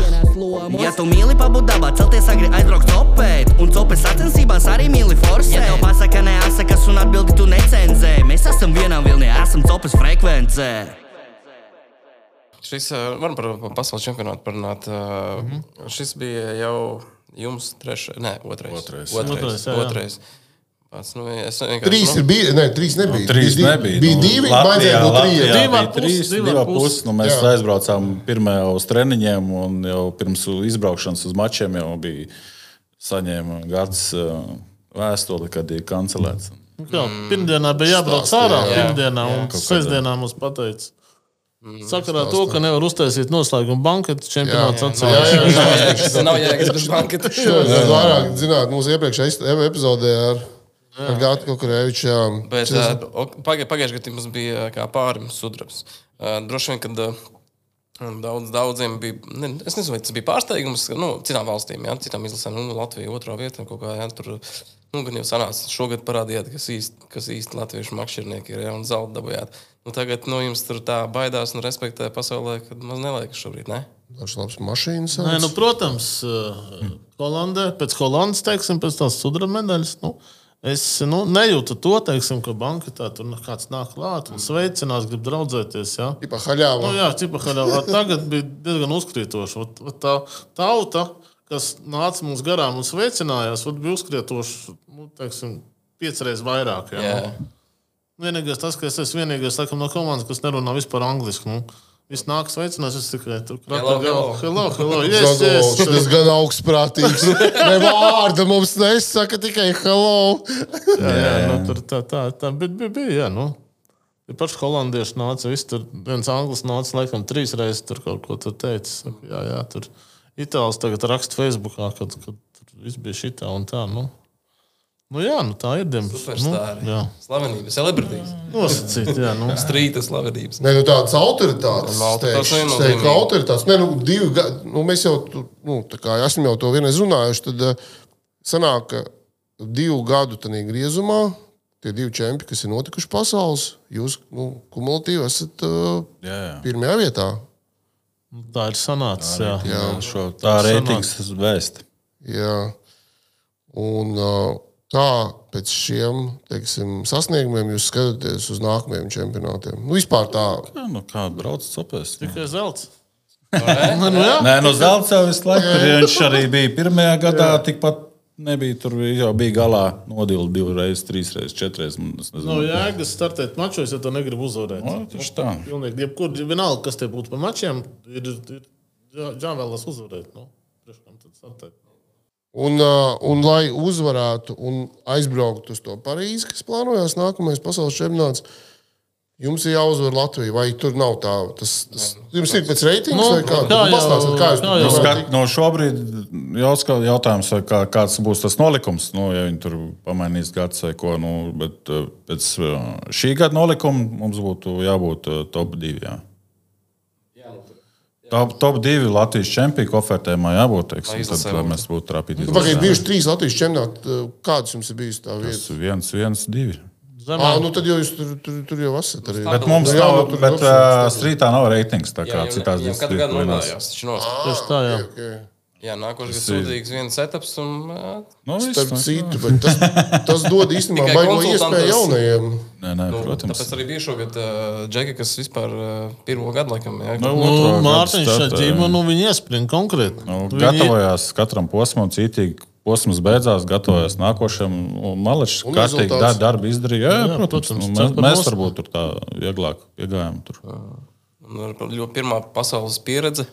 Speaker 1: Ja tu mīli pabūt dabā, celties agri aizbraukt copēt Un copes sacensībās arī mīli forsēt Ja tev pasaka neasakas un atbildi tu necenzē Mēs esam vienā vilnī, esam copes frekvencē
Speaker 3: Šis, eh, varam par pasaules čempionātu parunāt. eh,
Speaker 5: Mhm.
Speaker 3: Šis bija jau jums trešais, ne, otrais.
Speaker 4: Otrais.
Speaker 3: Otrais.
Speaker 5: Otrais, jā, jā.
Speaker 3: otrais. Pats, nu,
Speaker 2: Trīs
Speaker 3: nu,
Speaker 2: ir bija, ne, trīs nebija.
Speaker 4: Trīs
Speaker 2: bija,
Speaker 4: nebija.
Speaker 2: Bija
Speaker 4: Nu,
Speaker 2: divi,
Speaker 4: Latvijā-
Speaker 2: būt
Speaker 4: Latvijā bija
Speaker 5: pus,
Speaker 4: trīs,
Speaker 5: ar
Speaker 4: ar
Speaker 5: pus.
Speaker 4: pus. Nu, mēs
Speaker 2: Jā.
Speaker 4: aizbraucām pirmā uz treniņiem, un jau pirms izbraukšanas uz mačiem jau bija saņēma gads uh, vēstuli, kad ir kancelēts.
Speaker 5: Nu Kā, pirmdienā bija jābrauc ārā,
Speaker 2: jā.
Speaker 5: pirmdienā, un
Speaker 4: kaut kādā.
Speaker 5: sestdienā mums pateica. Sakarā to, ka nevar uztaisīt noslēguma banketu čempionāts
Speaker 2: Jā,
Speaker 5: atsevišķi.
Speaker 2: jā, jā, jā.
Speaker 3: Tas <laughs> nav jēgas bez banketa.
Speaker 2: Jūs vairāk zināt, mūsu iepriekšējā epizodē ar, ar Gātu Kukurēviču. jā.
Speaker 3: Bet pagājušajā gadā mums bija kā pārim sudrabs. Droši vien, kad daudz, daudziem bija, ne, es nezinu, vai tas bija pārsteigums nu, citām valstīm, jā, citām izlasēm, nu, Latvija otrā vietā kaut kā, jā, tur. Nu, gan jau sanāca, šogad parādījāt, kas īsti, kas īsti latviešu makšķernieki ir, ja, un zelta dabūjāt. Nu, tagad, nu, jums tur tā baidās un respektē pasaulē, kad maz neliekas šobrīd, ne?
Speaker 2: Dažs labs mašīnas.
Speaker 5: Nē, nu, protams, Holandē, pēc Holandas, teiksim, pēc tās sudraba medaļas. Nu, Es nu, nejūtu to, teiksim, ka banketā tur nu, kāds nāk klāt un sveicinās, grib draudzēties. Ja?
Speaker 2: Tipā haļāva.
Speaker 5: Nu, jā, Cipahaļā tagad bija diezgan uzkrītoši. Vat- vat Tā tauta, kas nāca mums garām un sveicinājās, vat bija uzkrītoši nu, teiksim, piecreiz vairāk. Ja?
Speaker 3: Jā.
Speaker 5: Nu, vienīgais tas, ka es esmu vienīgais laikam, no komandas, kas nerunā vispār angliski. Nu, Viss nāk sveicinās, es tikai tur yes.
Speaker 2: tas gan augstprātīgs. Ne vārda mums nesaka, tikai hello.
Speaker 5: Jā, jā, nu, tur tā, tā, tā bija. bija, bija jā, nu. Tie paši holandieši nāca, viss tur viens anglis nāca, laikam, trīs reizes tur kaut ko tur teica. Saka, Jā, jā, tur itālis tagad raksta Facebookā, kad, kad tur viss bija šitā un tā. Nu. Nu, jā, nu, tā ir diemžēl.
Speaker 3: Superstāri.
Speaker 5: Nu, jā,
Speaker 3: Slavenības, celebrities.
Speaker 5: nosacīt, jā. Nu.
Speaker 3: Strīta slavenības.
Speaker 2: Nē, nu tādas autoritātes.
Speaker 3: Nu, viennozīmīgi.
Speaker 2: teiktu, ka autoritātes. Nē, nu, divi gadi. Nu, mēs jau, tu- nu, tā kā esam jau to vienreiz runājuši, tad uh, sanāk, ka divu gadu tādā griezumā tie divi čempioni, kas ir notikuši pasaules, jūs nu, kumulatīvi esat uh,
Speaker 4: Jā, jā.
Speaker 2: pirmajā vietā.
Speaker 5: Tā ir sanācis. Jā.
Speaker 2: Jā.
Speaker 4: Šo, tā reitingas vēst.
Speaker 2: Jā. Un uh, kā pēc šiem teiksim, sasniegumiem jūs skatāties uz nākamajiem čempionātiem? Nu, vispār tā,
Speaker 4: Jā, nu kā brauc cepēs. Nu.
Speaker 5: Tikai zelts. <laughs> Nu, nu, jā.
Speaker 4: Nē, no zelta jau visu laiku. Tur viņš arī bija pirmajā gadā. Tikpat nebija tur jau bija galā nodildi divreiz, trīsreiz, četreiz. un es nezinu.
Speaker 5: Nav jēgas startēt mačos, ja tu negribi uzvarēt.
Speaker 4: Nu, tieši tā.
Speaker 5: Pilnīgi, jebkur, vienalga, kas te būtu par mačiem, ir, ir jā, jāvēlas uzvarēt. Nu, priekš kam tad startēt?
Speaker 2: Un, uh, un lai uzvarētu un aizbrauktu uz to Parīzi, kas plānojas nākamais pasaules čempionāts, jums ir jāuzvar Latvija. Vai tur nav tā? Tas, tas jums ir pēc reitinga,
Speaker 5: Nu,
Speaker 2: vai kā?
Speaker 5: kā jau-
Speaker 2: Pastāstiet, kā jūs to
Speaker 4: Nu, skat, no šobrīd jau jautājums, kā, kāds būs tas nolikums. Nu, ja viņi tur pamainīs gads vai ko. Nu, bet eh, pēc eh, šī gada nolikuma mums būtu jābūt eh, top 2. Top, top 2 Latvijas čempionu ofertējumā jābūt. Teiksim, tad, lai
Speaker 3: būtu.
Speaker 4: mēs būtu trapīgi.
Speaker 2: Nu, Pagaidiet, bijuši trīs Latvijas čempionāti. Kādas jums ir bijusi tā vieta?
Speaker 4: viens, viens, divi.
Speaker 5: Zemāk,
Speaker 2: Ah, nu tad jau jūs tur, tur, tur jau esat arī.
Speaker 4: Bet mums
Speaker 2: Jā,
Speaker 4: nav,
Speaker 2: nu, tur
Speaker 4: bet uh, strītā nav reitings. Tā kā
Speaker 3: Jā,
Speaker 4: citās disciplīnās.
Speaker 3: nost.
Speaker 5: tieši tā, jā.
Speaker 2: Okay.
Speaker 3: Jā, nākošais gads
Speaker 4: ir-
Speaker 3: sūdzīgs viens etaps. Un, jā,
Speaker 4: Nu,
Speaker 2: Starp
Speaker 4: nu,
Speaker 2: citu, bet tas, tas dod īstenībā baigo iespēju jaunajiem.
Speaker 4: Nē, nē,
Speaker 3: nu,
Speaker 4: protams.
Speaker 3: tāpēc arī bija šogad uh, Džeki, kas vispār uh, pirmo gadu laikam. Jā,
Speaker 4: Nu,
Speaker 5: Nu, Mārtiņš šeit dzīvo, nu viņi iespringa konkrēti.
Speaker 4: Nu,
Speaker 5: Viņi-
Speaker 4: gatavojās katram posmam, citīgi posms beidzās, gatavojās nākošajam. Malečs
Speaker 2: Un
Speaker 4: kārtīgi dar, darbu izdarīja. Jā, jā, protams.
Speaker 5: protams,
Speaker 4: Nu, mēs, mēs varbūt tur tā vieglāk iegājām. Tur.
Speaker 3: Pirmā pasaules pieredze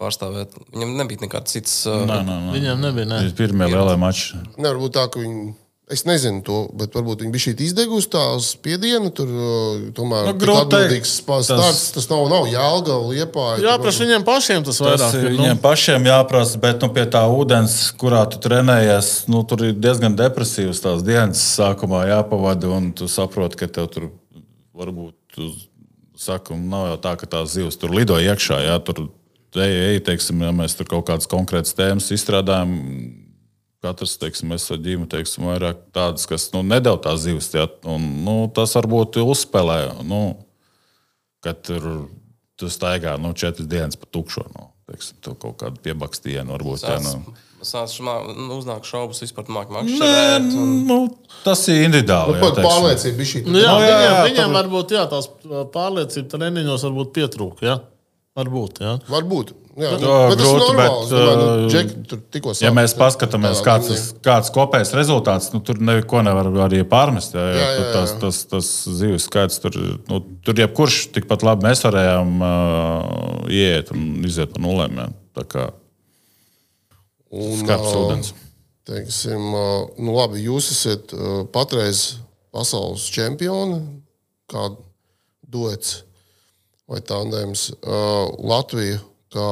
Speaker 3: pārstāvēt. Viņam nebija nekāds cits.
Speaker 4: Nē, nē, nē.
Speaker 5: Viņiem nebija. Ne.
Speaker 4: Pirmie lielie mači.
Speaker 2: Nevar būt tā, ka viņi. Es nezinu to, bet varbūt viņi bija šī izdegusi tā spiediena. Tur tomēr
Speaker 4: Nu,
Speaker 2: tik
Speaker 4: grūti
Speaker 2: atbildīgs spā- starts. Tas nav, nav jēga, liepa.
Speaker 5: Jā, prasa viņiem pašiem tas
Speaker 4: Tas
Speaker 5: vairāk.
Speaker 4: ir
Speaker 5: ir, nu.
Speaker 4: viņiem pašiem jāprasa, bet nu, pie tā ūdens, kurā tu trenējies, nu, tur ir diezgan depresīvs tās dienas sākumā jāpavada. Un tu saproti, ka tev tur varbūt, tu saki, un nav jau tā, ka tās zivs tur lido iekšā. Jā, tur ej, ej, teiksim, ja mēs tur kaut kādas konkrētas tēmas izstrādājam. Katrs, teiksim, mēs ar ģimeni, teiksim, vairāk tādas, kas nu, nedēļ tās zivs. Jā, un, nu, tas varbūt uzspēlē. Nu, kad tur tu staigā nu, četras dienas pa tukšo. Nu, teiksim, tu kaut kādu piebakstījienu varbūt. Jā, nu.
Speaker 3: Sāc šmā, nu, uznāk šaubas vispār māk
Speaker 4: Nē,
Speaker 3: makšķerēt. Un...
Speaker 4: nu, tas ir individuāli. jā,
Speaker 2: Pat
Speaker 4: teiksim.
Speaker 2: pārliecība bija šī.
Speaker 5: Nu, jā,
Speaker 4: Nu, jā,
Speaker 5: viņiem,
Speaker 4: jā,
Speaker 5: viņiem
Speaker 4: tur-
Speaker 5: varbūt jā, tās pārliecības treniņos varbūt pietrūka. Varbūt. Jā.
Speaker 2: Varbūt. Jā,
Speaker 4: Jā,
Speaker 2: bet tas ir
Speaker 4: grūti,
Speaker 2: normāli.
Speaker 4: bet,
Speaker 2: domāju, nu,
Speaker 4: uh,
Speaker 2: Džeki tur tikko
Speaker 4: Ja
Speaker 2: sāk-
Speaker 4: mēs paskatāmies, kāds,
Speaker 2: līmenī.
Speaker 4: tas- kāds kopējs rezultāts, nu, tur neko nevar arī pārmest. Jā, jā,
Speaker 2: Jā, jā.
Speaker 4: Tas, tas, tas zivs skaits tur, nu, tur jebkurš tikpat labi mēs varējām uh, iet un iziet pa nulēm. Jā. Tā kā
Speaker 2: Un,
Speaker 4: skarbs
Speaker 2: ā,
Speaker 4: ūdens.
Speaker 2: Teiksim, ā, nu labi, jūs esat ā, patreiz pasaules čempioni, kā duets vai tandēms. Latvija, kā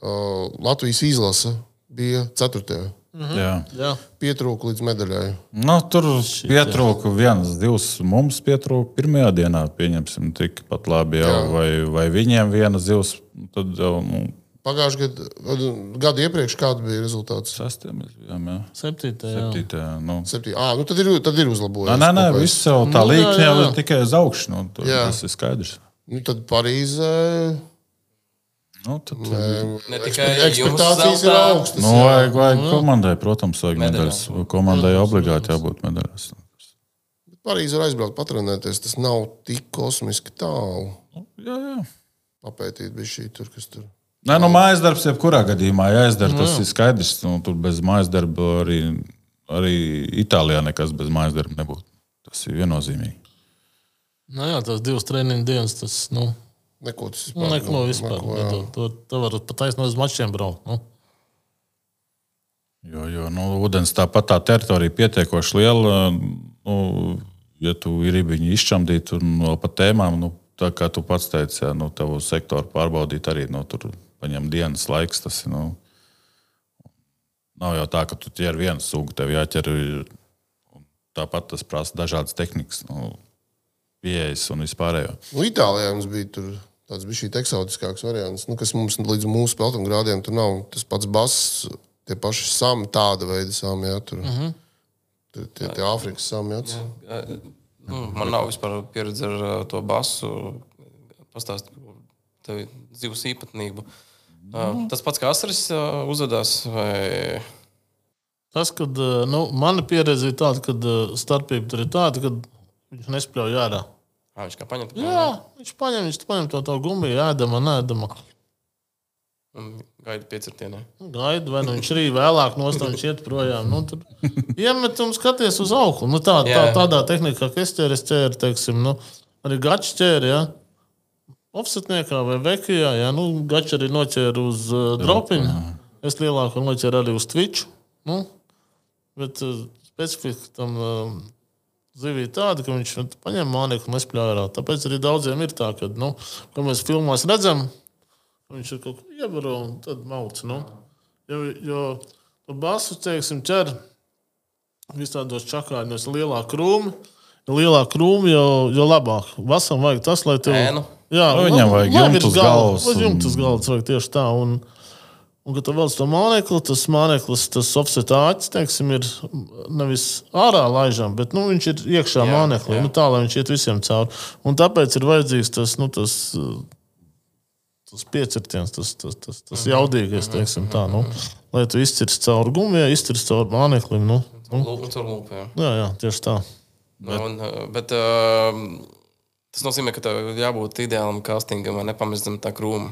Speaker 2: ā, Latvijas izlase, bija ceturtajā.
Speaker 4: Jā.
Speaker 5: Jā.
Speaker 2: Pietrūka līdz medaļai.
Speaker 4: Nu, tur pietrūka viens, divs. Mums pietrūka pirmajā dienā, pieņemsim, tikpat labi. Jau,
Speaker 2: Jā.
Speaker 4: vai, vai viņiem viena zivs, tad jau nu,
Speaker 2: Pagājušajā gadā, gadu iepriekš, kāda bija rezultāts?
Speaker 4: sastie mēs bijām. Jā.
Speaker 5: Septītā. Jā.
Speaker 4: Septītā, nu.
Speaker 2: Septī. À, nu tad ir, tad ir uzlabojies.
Speaker 4: Nē, nē, nē viss jau tā
Speaker 5: Nu,
Speaker 4: līnija jau ir tikai uz augšu. Nu, tur, tas ir skaidrs.
Speaker 2: Nu, tad Parīzē
Speaker 4: Nu, tad,
Speaker 3: Ne tikai
Speaker 2: ekspektācijas ir augstas.
Speaker 4: nu, vajag, vajag komandai, protams, vajag
Speaker 3: Medaļas.
Speaker 4: Komandai obligāti jābūt medaļas.
Speaker 2: Parīzē var aizbraukt, patrenēties. Tas nav tik kosmiski tālu.
Speaker 4: Jā, jā.
Speaker 2: Papētīt, bija šī tur, kas tur.
Speaker 4: Nē, nu, mājas darbs, jebkurā gadījumā jāizdara. Tas ir skaidrs. Nu, tur bez mājas darba arī, arī Itālijā nekas bez mājas darba nebūtu. Tas ir viennozīmīgi.
Speaker 5: Nu, jā, tas divas treniņu dienas. Tas, nu,
Speaker 2: Neko tas
Speaker 5: nu, neko vispār.
Speaker 2: neko,
Speaker 5: Nu,
Speaker 2: jā.
Speaker 5: to, to, to var pat taisnot uz mačiem braukt. Nu.
Speaker 4: Jo, jo nu, ūdens tāpat tā teritorija pietiekoši liela. Nu, ja tu gribi viņu izšķamdīt un vēl pa tēmām, nu, tā kā tu pats teici, jā, nu, tavu sektoru pārbaudīt arī nu, tur paņem dienas laiks. Tas. Nu, nav jau tā, ka tu ķer vienu sugu, tev jāķer. un Tāpat tas prasa dažādas tehnikas, nu, pieejas un vispārējo.
Speaker 2: Nu, Itālijā mums bija tur tāds bija šī eksotiskāks variants, nu, kas mums līdz mūsu peltuma grādiem tur nav. Tas pats bass, tie paši sami, tāda veida sami, jā, tur. Uh -huh. Tur tie, tie Āfrikas sami, jā.
Speaker 3: Nu, man nav vispār pieredze ar uh, to basu. Pastāstīt par zivs īpatnību. Uh, tas pats kā Asaris uzvedās. Vai...
Speaker 5: Tas, kad nu, mana pieredze ir tāda, ka starpība tur ir tāda, ka viņš nespļauj ārā.
Speaker 3: Ā, viņš kā paņem to
Speaker 5: Jā, viņš paņem, viņš paņem to, to gumiju, ēdama, nēdama.
Speaker 3: un gaida piecirtienē.
Speaker 5: Gaida, vai nu viņš arī vēlāk nostājas, viņš iet projām. Nu, tur iemet un skaties uz augšu. Nu, tā, tā, tādā tehnikā, kā es ķēru, es ķēru, teiksim, nu, arī gačs ķēru. Ja? Offsetniekā vai vekijā, ja nu, gačs arī noķēra uz uh, dropiņu. Es lielāku noķēru arī uz Twitch. Nu, bet uh, specifika tam uh, zivī tāda, ka viņš nu, paņem mānekli un nespļāvā. Tāpēc arī daudziem ir tā, ka, nu, ko mēs filmās redzam, Viņš ir kaut ko iebaro un tad mauc. Nu. Jo, jo to basu, teiksim, ķer visādos čakāņos lielā krūma. Jo lielāka krūma, jo, jo labāk. Vasam vajag tas, lai tev...
Speaker 3: Ēnu.
Speaker 5: Jā,
Speaker 4: Nu, viņam
Speaker 5: la-
Speaker 4: vajag jumtu uz
Speaker 5: galvas,
Speaker 4: un-
Speaker 5: jumtu uz galvas vajag tieši tā. Un, un kad tu velc to mānekli, tas māneklis, tas offset āķis, teiksim, ir nevis ārā laižam, bet nu, viņš ir iekšā
Speaker 3: Jā,
Speaker 5: māneklī.
Speaker 3: jā.
Speaker 5: Nu, tā, lai viņš iet visiem cauri. Un tāpēc ir vajadzīgs tas, nu, tas, tas piecirtiens, tas, tas, tas, tas
Speaker 3: Mhm.
Speaker 5: jaudīgais, teiksim tā. Nu, lai tu izcirsti cauri gumijai, izcirsti cauri māneklim. Nu, nu,
Speaker 3: Lūk, caur lūpu. jā.
Speaker 5: jā, jā, tieši tā.
Speaker 3: Bet, un, uh, bet uh, tas nozīmē, ka tev jābūt ideālam castingam, vai nepamestam tā krūmu.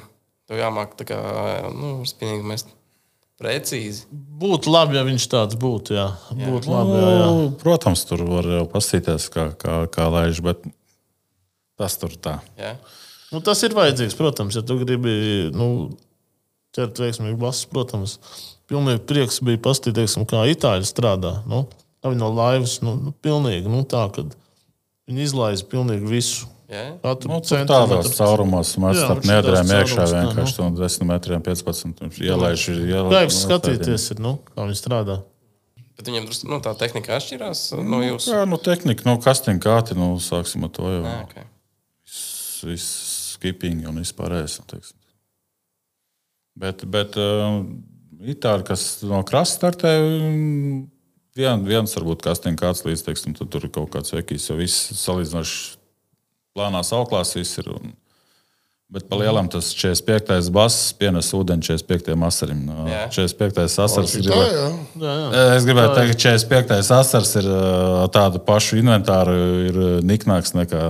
Speaker 3: Tev jāmāk tā kā, nu, spīnīgi mest precīzi.
Speaker 5: Būtu labi, ja viņš tāds būtu. Jā. Būtu labi, jā, jā.
Speaker 4: Nu, protams, tur var jau pastīties, kā, kā, kā laiž, bet tas tur tā.
Speaker 3: Jā.
Speaker 5: Nu, tas ir vajadzīgs, protams, ja tu gribi nu, ķert veiksmīgu basu. Protams, pilnīgi prieks bija paskatīties, kā itāļi strādā. Nu, viņi no laivas, nu, nu pilnīgi nu, tā, ka viņi izlaiž pilnīgi visu.
Speaker 3: Jā.
Speaker 5: Katru
Speaker 4: Nu, tādos caurumos mēs
Speaker 5: viņš
Speaker 4: nedrēm
Speaker 5: tāds
Speaker 4: iekšā
Speaker 5: caurums,
Speaker 4: vienkārši no 10 metriem 15. Ielaiž,
Speaker 5: Kaips skatīties, ir, nu, kā viņi strādā.
Speaker 3: Bet viņiem drusku, nu, tā tehnika atšķirās no jūsu.
Speaker 4: Jā, nu, tehnika, nu, kastīna kāti, nu, sāksim ar to jau.
Speaker 3: Jā, okay.
Speaker 4: Viss skipping un vispārējais. nu, teiksim. Bet, bet uh, itāļi, kas no krasta startē, vien, viens varbūt kastīna kāds līdz, teiksim, tad tur ir kaut kāds vekīs, jo viss salīdzinoši plānās auklās viss ir. Un, Bet par lielam tas 45. bass pienes ūdeni 45. asarim. No,
Speaker 3: Jā.
Speaker 4: 45. asars ir.
Speaker 2: Tā, jā.
Speaker 5: Jā, jā.
Speaker 4: Es gribēju teikt, ka 45. asars ir tādu pašu inventāru, ir niknāks nekā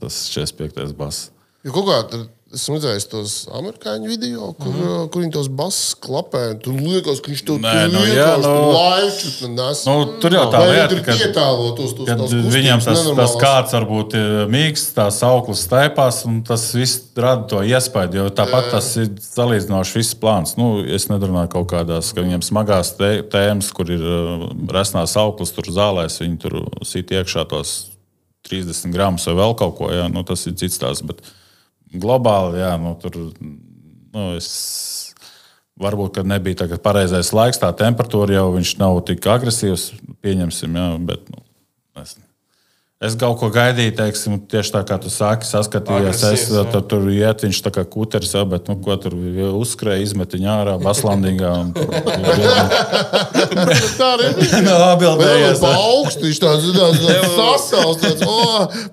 Speaker 4: tas 45. bass.
Speaker 2: Jo kaut kā esmu redzējis tos amerikāņu video, kur, mm -hmm. kur viņi tos basus klapē. Tur liekas, ka viņš to
Speaker 4: Nē, nu, jā, nu-
Speaker 2: laišķi nes.
Speaker 4: Nu, tur jau tā lieta, ka-
Speaker 2: pietēlo tos, tos,
Speaker 4: viņam tas, tas kāds varbūt ir mīksts, tās auglas staipās, un tas viss rada to iespēju. Jo tāpat tas ir salīdzinoši viss plāns. Nu, es nedomāju kaut kādās, ka viņiem smagās tē- tēmas, kur ir uh, resnās auglas, tur zālēs, viņi tur sit iekšā tos 30 gramus vai vēl kaut ko. Jā, nu, tas ir cits tās. Bet globāli, jā, nu, tur nu, es. Varbūt, nebija tagad pareizais laiks, tā temperatūra jau nav tik agresīvs, pieņemsim, jā, bet nu, es, es kaut ko gaidīju, teiksim, tieši tā kā tu saki, saskatījies. Es tur, tur iet, viņš tā kā kuteris, jā, bet nu, ko tur uzskrēja, izmet viņu ārā, baslandīgā. Un, tur, <laughs>
Speaker 5: Tā arī bija. <laughs>
Speaker 2: Vēl
Speaker 4: atbildējies.
Speaker 2: pa augstu viņš tāds - tāds tāds sasals, tāds - o,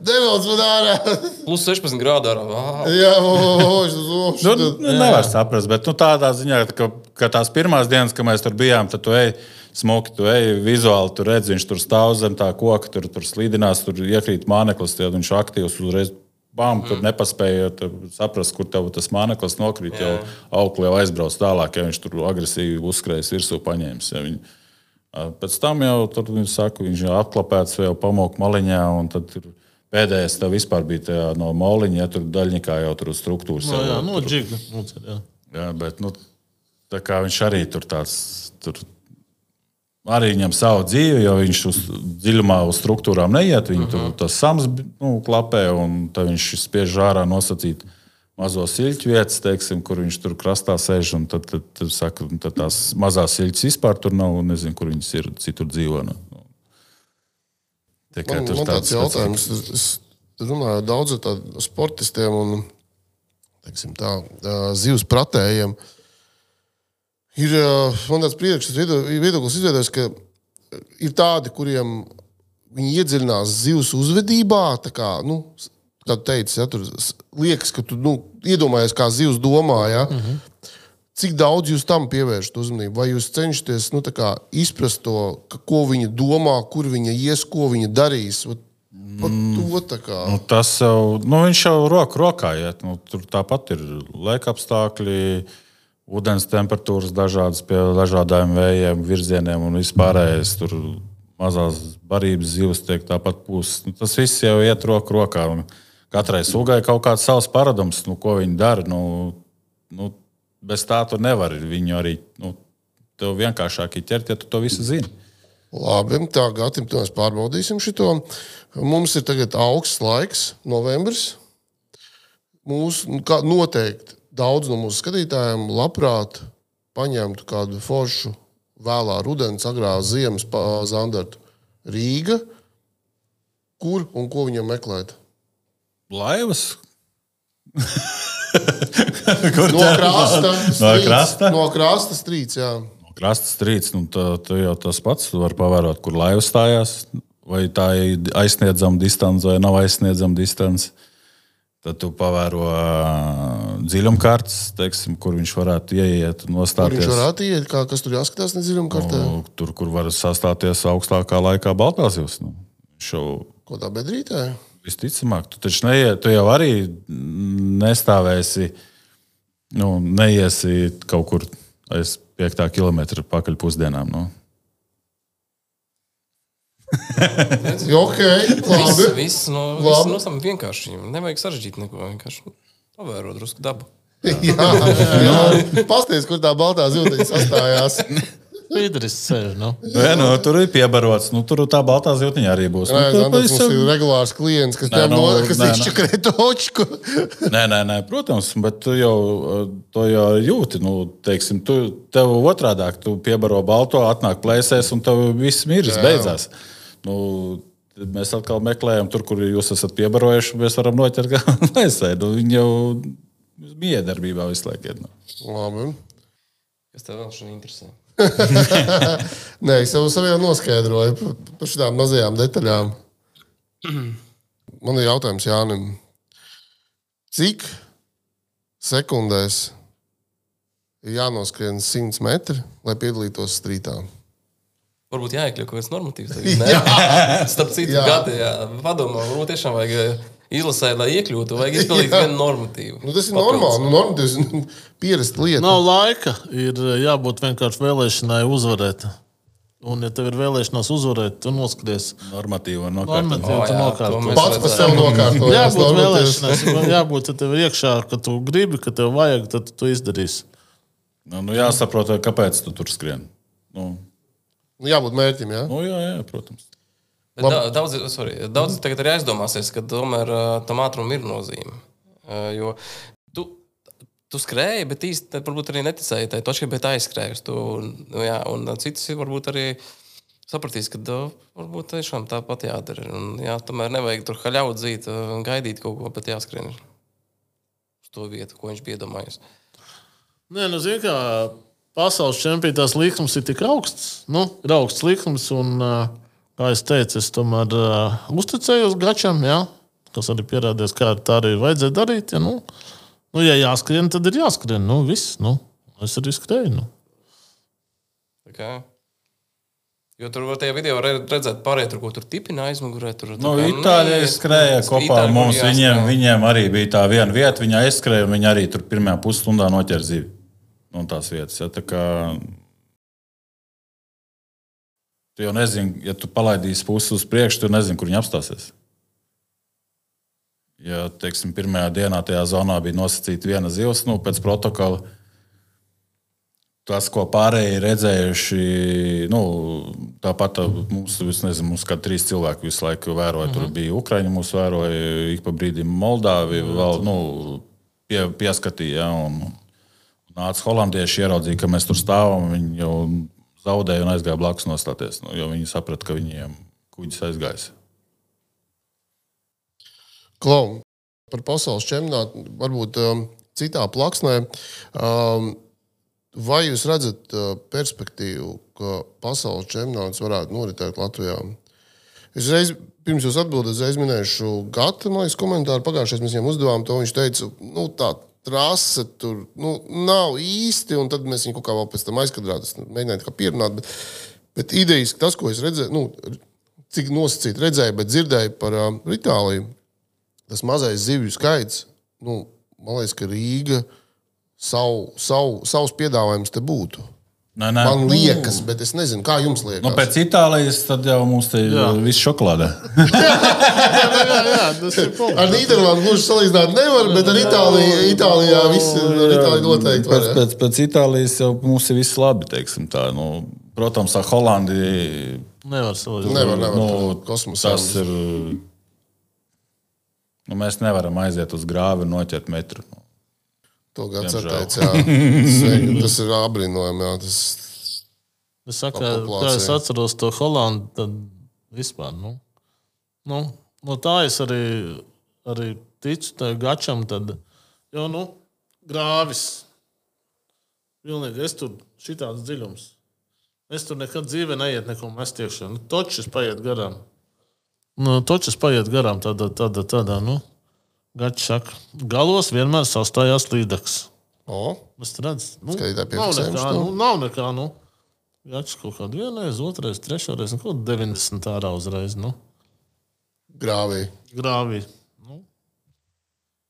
Speaker 2: devilts man ārā.
Speaker 3: Plus 16 grādu ārā.
Speaker 2: Jā, o, o, o, šis- o,
Speaker 4: Nu,
Speaker 2: šis-
Speaker 4: nu, nevar saprast, bet nu, tādā ziņā, ka, ka tās pirmās dienas, kad mēs tur bijām, tad tu ej smuki, tu ej vizuāli, tu redzi, viņš tur stāv zem tā koka, tur, tur slīdinās, tur iekrīt māneklis, tad viņš aktīvs uzreiz. Bām, tur nepaspēja tur saprast, kur tas mākslinieks nokrīt. Jau augļi jau aizbrauc tālāk, ja viņš tur agresīvi uzskrējas virsū, paņēmis. Ja viņi, Ā, Pēc tam jau tur viņš saka, viņš jau apklāpēts, jau pamok maliņā. un tad tur Pēdējais tev vispār bija tajā no moliņa, ja tur daļņikā jau tur struktūras.
Speaker 5: No,
Speaker 4: jau
Speaker 5: jā, no
Speaker 4: tur-
Speaker 5: džiga. Jā.
Speaker 4: Jā, bet nu, tā kā viņš arī tur tāds. Tur, Arī viņam savu dzīvi, jo viņš uz dziļumā uz struktūrām neiet. Viņu tur tas sams nu, klapē, un tad viņš spiež ārā nosacīt mazo siļķu vietas, teiksim, kur viņš tur krastā sēž. Tad, tad, tad, saka, tad tās mazās siļķes vispār tur nav, un nezinu, kur viņas ir, citur dzīvo. Nu. Tikai
Speaker 2: Man,
Speaker 4: tur
Speaker 2: man tāds
Speaker 4: tāds
Speaker 2: jautājums, es, es runāju daudz ar sportistiem un teiksim, tā, zivs pratējiem. Ir ā, man tāds priekšstats, viedoklis izveidojas, ka ir tādi, kuriem viņi iedziļinās zivs uzvedībā. tā Kā, nu, kā tu teici, ja, tur liekas, ka tu nu, iedomājies, kā zivs domā. Ja? Mm -hmm. Cik daudz jūs tam pievēršat uzmanību? Vai jūs cenšaties nu, kā izprast to, ka, ko viņa domā, kur viņa ies, ko viņa darīs? Vat Par to.
Speaker 4: Nu, tas jau, nu, viņš jau roku rokā iet. Nu, tur tāpat ir laika apstākļi, ūdens temperatūras dažādas pie dažādiem vējiem, virzieniem un vispārējais. Tur mazās barības zivs tiek tāpat pūsts. Nu, tas viss jau iet roku rokā. Un katrai sugai kaut kāds savs paradums, nu, ko viņi dara. Nu, nu, bez tā tu nevari viņu arī. Nu, Tev vienkāršāk ir ķert, ja tu to visu zini.
Speaker 2: Labi, tā to mēs pārbaudīsim. Šito. Mums ir tagad augsts laiks, novembris. Mūsu nu, kā noteikti daudz no mūsu skatītājiem labprāt paņemtu kādu foršu vēlā rudens, agrā ziemas pa- zandartu Rīga. Kur un ko viņam meklēt?
Speaker 4: Laivas. <laughs>
Speaker 2: No krasta,
Speaker 4: No
Speaker 2: strīds,
Speaker 4: krasta?
Speaker 2: No krasta strīds, jā.
Speaker 4: Krasta strīds, nu, tā, tā jau tas pats. Tu vari pavērot, kur laiva stājās. Vai tā ir aizsniedzama distance vai nav aizsniedzama distance. Tad tu pavēro ā, dziļumkārtas, teiksim, kur viņš varētu ieiet un
Speaker 2: Kur
Speaker 4: nostāties.
Speaker 2: viņš varētu iet, kā, kas tur jāskatās nedziļumā kartē?
Speaker 4: Nu, tur, kur var sastāties augstākā laikā Baltās jūras. Nu, jau
Speaker 2: Ko tā bedrītē?
Speaker 4: visticamāk, tu taču neiet, tu jau arī nestāvēsi, nu, neiesi kaut kur aiz 5 km pakaļ pusdienām. Nu. <laughs>
Speaker 2: Ok, labi.
Speaker 3: Viss, viss, no, viss
Speaker 2: Labi.
Speaker 3: no tam vienkārši. Nevajag sarežģīt neko. Vienkārši pavērot drusku dabu. <laughs>
Speaker 2: jā, jā. Pasties, kur tā baltā zūtiņa sastājās.
Speaker 5: Pīdris sēž. Nu.
Speaker 4: Nē, nu, tur ir piebarots. Nu, tur tā baltā ziltiņa arī būs.
Speaker 2: Nē,
Speaker 4: Nu, tur
Speaker 2: Zandars mums
Speaker 4: pavisam-
Speaker 2: ir regulārs klients, kas,
Speaker 4: Nē,
Speaker 2: ņem
Speaker 4: nu,
Speaker 2: no, kas
Speaker 4: nē,
Speaker 2: izčakrē točku. <laughs>
Speaker 4: Nē, nē, nē, protams, bet tu jau to jau jūti. Nu, teiksim, tu, tev otrādi tu piebaro balto, atnāk plēsēs, un tev viss miris beidzās. Nu, mēs atkal meklējam, tur, kur jūs esat piebarojuši, mēs varam noķert kā plēsē. <laughs> Nu, viņi jau miedarbībā visu laiku. Nu.
Speaker 2: Labi.
Speaker 3: Kas tev vēl šodien interesē? <laughs>
Speaker 2: Nē, es jau saviem noskaidroju par, par šīm mazajām detaļām. <clears throat> Man ir jautājums Jānim. Cik sekundēs ir jānoskrien 100 metri, lai piedalītos strītā?
Speaker 3: Varbūt jāiekļūt kaut kāds normatīvs. <laughs> ne? Starp citu,
Speaker 2: Jā.
Speaker 3: gadi, jā, padomā, varbūt tiešām vajag eh, izlasēt, lai iekļūtu, vajag izpildīt vienu normatīvu.
Speaker 2: Nu, tas ir normāli. Nu, normatīvs, nu, pierast lieta.
Speaker 5: Nav laika. Ir eh, jābūt vienkārši vēlēšanai uzvarēt. Un, ja tev ir vēlēšanās uzvarēt, tu noskaties.
Speaker 4: Normatīva un
Speaker 5: Normatīvi,
Speaker 4: nokārtota.
Speaker 3: O,
Speaker 5: tu
Speaker 3: jā,
Speaker 5: nokārto.
Speaker 3: to mēs
Speaker 2: Pats par sevi nokārtojas.
Speaker 5: Jābūt vēlēšanās, jābūt, ja tev ir iekšā, ka tu gribi, ka tev vajag, tad tu izdarīsi.
Speaker 4: Nu, nu, jāsaprot, kāpēc tu tur skrien. Nu,
Speaker 2: Nu, jābūt mērķim, jā.
Speaker 4: nu, jā, jā, protams.
Speaker 3: Da- Daudz, sorry, daudz tagad arī aizdomāsies, ka tomēr tam ātrumam ir nozīme. Jo tu, tu skrēji, bet īsti varbūt arī neticēji tai točkai, bet aizskrēji uz to. Nu, jā, un cits varbūt arī sapratīs, ka uh, varbūt tiešām tāpat jādara. Un, jā, tomēr nevajag tur haļaut dzīt un gaidīt kaut ko, bet jāskrien uz to vietu, ko viņš bija iedomājies.
Speaker 5: Nē, nu, zini, kā pasaules čempionātās likums ir tik augsts. Nu, ir augsts likums, un, kā es teicu, es tomēr uh, uzticējos Gačam, jā, kas arī pierādījās, kā tā arī vajadzēja darīt. Ja, nu, nu, ja jāskrien, tad ir jāskrien. Nu, viss, nu, es arī skrēju. Nu.
Speaker 3: Tā kā, Jo tur var tajā video re- redzēt, pārējie tur, ko tur tipina aizmugurē. Tur,
Speaker 4: Nu,
Speaker 3: kā,
Speaker 4: Itāļi
Speaker 3: nē,
Speaker 4: aizskrēja kopā ar mums.
Speaker 3: kur
Speaker 4: Viņiem, viņiem arī bija tā viena vieta, viņi aizskrēja, un viņi arī tur pirmajā pusstundā noķēra zivi. No tās vietas. Ja, tā kā... Tu jau nezini, ja tu palaidīsi pusi uz priekšu, tu nezini, kur viņi apstāsies. Ja, teiksim, pirmajā dienā tajā zonā bija nosacīta viena zivs, nu, pēc protokola. Tas, ko pārējie redzējuši, nu, tāpat mums, es nezinu, mums kā trīs cilvēki visu laiku vēroja. Tur bija Ukraiņa, mūs vēroja, ik pa brīdim Moldāvi, vēl nu, pie, pieskatīja. Ja, un, nāca holandieši, ieraudzīja, ka mēs tur stāvam. Viņi jau zaudēja un aizgāja blakus nostāties, nu, jo viņi saprata, ka viņiem kuģis aizgājis.
Speaker 2: Klau, par pasaules čempionātu, varbūt um, citā plaksnē. Um, vai jūs redzat uh, perspektīvu, ka pasaules čempionāts varētu noritēt Latvijā? Es reiz, pirms jūs atbildat, uzreiz minēšu Gata liekas, komentāru. Pagājušajā mēs viņam uzdevām to. Viņš teica, nu, tā trase tur nu, nav īsti, un tad mēs viņu kaut kā vēl pēc tam aizkadrām. Kā pierunāt, bet, bet idejas, tas, ko es redzēju, nu, cik nosacīti redzēju, bet dzirdēju par um, Itāliju. Tas mazais zivju skaits, nu, man liekas, ka Rīga savu, savu, savus piedāvājumus te būtu.
Speaker 4: Nē, nē.
Speaker 2: Man liekas, bet es nezinu, kā jums liekas.
Speaker 4: Nu, pēc Itālijas tad jau mums te ir
Speaker 5: Jā.
Speaker 4: viss šokolādē. <laughs>
Speaker 5: jā, jā, tas ir <laughs> punkts.
Speaker 2: Ar Nīderlandi gluži salīdzināt nevar, bet ar Itāliju, Itālijā viss ir ar Itāliju noteikti.
Speaker 4: Pēc,
Speaker 2: Var,
Speaker 4: pēc, pēc Itālijas jau mums ir viss labi. teiksim Tā, nu, protams, ar Holandiju
Speaker 5: Nevar salīdzināt.
Speaker 2: nevar, nevar.
Speaker 4: nu,
Speaker 2: Kosmosā.
Speaker 4: tas ir. Nu, mēs nevaram aiziet uz grāvi un noķert metru. Nu,
Speaker 2: To gads
Speaker 4: Diemžēl.
Speaker 2: atteic, jā. <laughs> Tas ir apbrīnojami, jā. Tas,
Speaker 5: Es saku, kā
Speaker 2: populācijai.
Speaker 5: es atceros to Holandu, tad vispār. Nu, nu, no tā es arī, arī ticu tam gačam. Tad, jo, nu, grāvis. Pilnīgi, es tur šitāds dziļums. Es tur nekad dzīvē neiet neko mest iekšā. Nu, točs paiet garām. Nu, točs paiet garām tādā, tādā, tādā, nu, gačs saka, galos vienmēr sastājās līdaks.
Speaker 2: o,
Speaker 5: Es redzu, nu,
Speaker 2: Skatītāji
Speaker 5: nav nekā,
Speaker 2: to?
Speaker 5: nu, nav nekā. Nu. Gačs kaut kādu vienreiz, otrreiz, trešreiz, nu, kaut 90 ārā uzreiz. Nu.
Speaker 2: grāvī.
Speaker 5: Grāvī. Nu.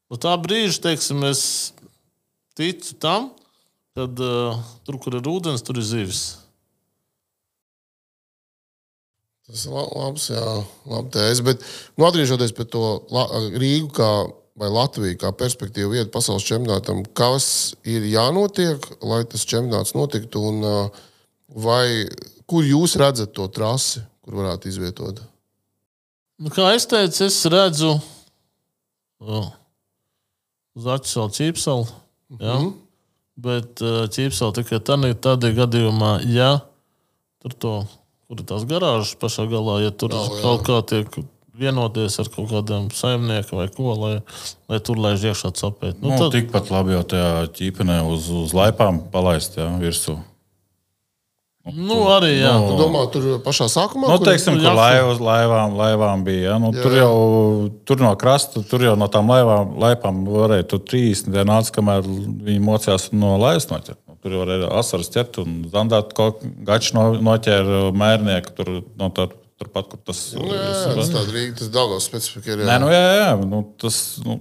Speaker 5: No tā brīža, teiksim, es ticu tam, ka uh, tur, kur ir ūdens, tur ir zivis.
Speaker 2: Tas ir la- labs, jā, labi tēze. Bet, nu, atgriežoties pie to Rīgu kā, vai Latviju kā perspektīvu vietu pasaules čempionātam, kas ir jānotiek, lai tas čempionāts notiktu, un vai, kur jūs redzat to trasi, kur varētu izvietot?
Speaker 5: Nu, kā es teicu, es redzu oh, Zaķisālu ķīpsalu. Ja?
Speaker 2: Mhm.
Speaker 5: Bet ķīpsalu tikai tādā, tādā gadījumā, ja tur to, kur ir tās garāžas pašā galā, ja tur
Speaker 2: jā.
Speaker 5: kaut kā tiek vienoties ar kaut kādiem saimniekiem vai ko, lai, lai tur laiž iekšā cepēt.
Speaker 4: nu,
Speaker 5: Nu, tad,
Speaker 4: tikpat labi jau tajā ķīpenē uz, uz laipām palaist jā, virsū.
Speaker 5: nu, arī, jā.
Speaker 4: Nu,
Speaker 2: Tu domā, tur pašā sākumā?
Speaker 4: Nu,
Speaker 2: kur-
Speaker 4: teiksim,
Speaker 5: tur jāsaka.
Speaker 4: laivas, laivām, laivām bija. Ja? Nu,
Speaker 2: Jā,
Speaker 4: tur jau tur no krasta, tur jau no tām laivām, laipām varēja tur 30 dienas kamēr viņi mocījās no laivas noķert. Tur jau varēja asaras ķert un zandāt kaut gaču no, noķēra mērnieku. Tur, no, tur, turpat, kur tas
Speaker 2: Nu, Jā, jā, tas tāds Rīgas, tas Daugavas specifika ir.
Speaker 4: Nē,
Speaker 2: Jā.
Speaker 4: nu, jā, jā, nu, tas, nu,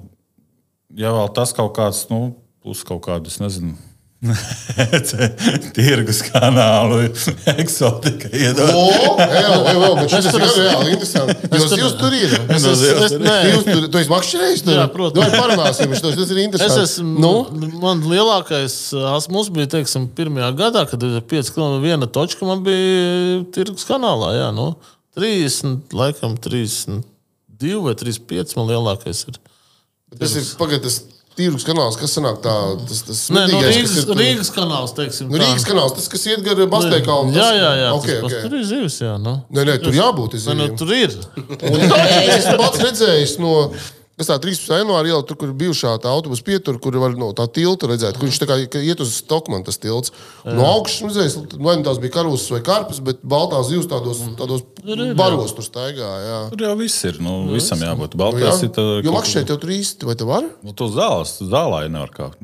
Speaker 4: ja vēl tas kaut kāds, nu, būs kaut kāds, es nezinu. <laughs> Tirgus kanālu, <laughs> eksotika.
Speaker 2: O, jā, jā, jā, bet šis ir
Speaker 5: es-
Speaker 2: reāli interesanti. Jūs,
Speaker 5: tur-
Speaker 2: jūs tur ir.
Speaker 5: Es, es, es, nē,
Speaker 2: Jūs tur, tu esi makšķerējis tur?
Speaker 5: Jā, protams.
Speaker 2: Vai parunāsim, tos- tas ir
Speaker 5: Es
Speaker 2: interesanti.
Speaker 5: esmu.
Speaker 2: Nu?
Speaker 5: Man lielākais ās mums bija, teiksim, pirmajā gadā, kad bija 5 km viena točka, man bija tirgus kanālā. Jā, nu, 30, laikam 32 vai 35 man lielākais ir.
Speaker 2: Tas ir pagaid, tas tīrus kanāls, kas sanāk tā, tas, tas
Speaker 5: Nē,
Speaker 2: kas
Speaker 5: Rīgas,
Speaker 2: ir
Speaker 5: Rīgas kanāls, teiksim.
Speaker 2: Nu. Rīgas kanāls, tas, kas iet gar Bastēkalu.
Speaker 5: Jā, jā, jā.
Speaker 2: Okay, okay.
Speaker 5: Tur ir zivs, jā. Nu.
Speaker 2: Nē, nē, tur jābūt.
Speaker 5: Nē, nu, tur ir.
Speaker 2: Un <laughs> Es pats redzējis no. Kas tā 13. janvāra iela, tur, kur ir bijušā tā autobusu pietura, kur var no tā tilta redzēt, kur viņš tā kā ka iet uz Stokmanu tas tilts. No augšas redzējis, vai nu tās bija karusas vai karpes, bet baltā zivs tādos, tādos baros tur staigā. Jā.
Speaker 4: Tur jau viss ir. Nu, visam jābūt.
Speaker 2: Nu, jā.
Speaker 4: Tā,
Speaker 2: Jo makšķē tev tur īsti, vai te var?
Speaker 4: Nu, tu zāles, zālē nevar kāpt.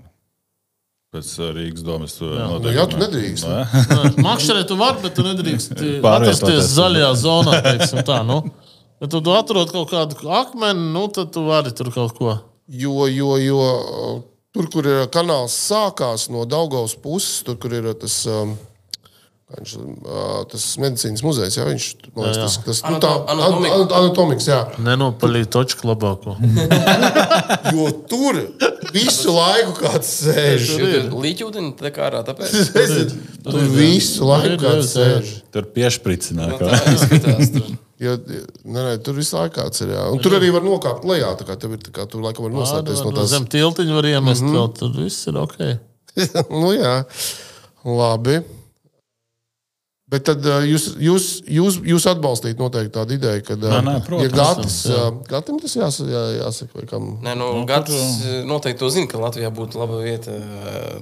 Speaker 4: Pēc uh, Rīgas domas
Speaker 2: Nu, jā, tu nedrīkst.
Speaker 4: Nu, jā. <laughs>
Speaker 5: Makšķerē tu vari, bet tu nedrīkst atrasties zaļajā zonā. teiksim Tā, nu. Ja tu atrod kaut kādu akmeni, nu, tad tu vari tur kaut ko.
Speaker 2: Jo, jo, jo tur, kur ir kanāls sākās no Daugavas puses, tur, kur ir tas. Um, kā Viņš, uh, tas medicīnas muzejs, jā, viņš man liekas,
Speaker 5: Jā, jā.
Speaker 2: tas, tas nu, tā,
Speaker 3: Anato- anatomika.
Speaker 2: an- anatomikas, jā.
Speaker 5: Nenopaļīt točku labāko. <laughs>
Speaker 2: Jo tur visu laiku kāds sēž.
Speaker 3: Līķūdeni tā kā ārā, tāpēc <laughs>
Speaker 2: Tur visu laiku
Speaker 5: Ir,
Speaker 2: kāds sēž.
Speaker 4: Tur piešpricināt.
Speaker 3: nu, tā izskatās. Tur. <laughs>
Speaker 2: Jo, nē, nē, tur visu laiku kāds ir. Jā. Un tur arī var nokāpt lejā. Tā kā tev ir tā kā tur laikam var noslēpties no tās.
Speaker 5: Zem tiltiņa var iemest, mm -hmm. tad viss ir ok. <laughs>
Speaker 2: nu, jā, labi. Bet tad jūs, jūs, jūs, jūs atbalstīt noteikti tādu ideju, ka,
Speaker 4: Nē, nē, protams,
Speaker 2: ja Gatis,
Speaker 5: jā.
Speaker 2: Gatim tas jās, jā, jāsaka, vai kam.
Speaker 3: Nē, nu, nu Gatis noteikti to zina, ka Latvijā būtu laba vieta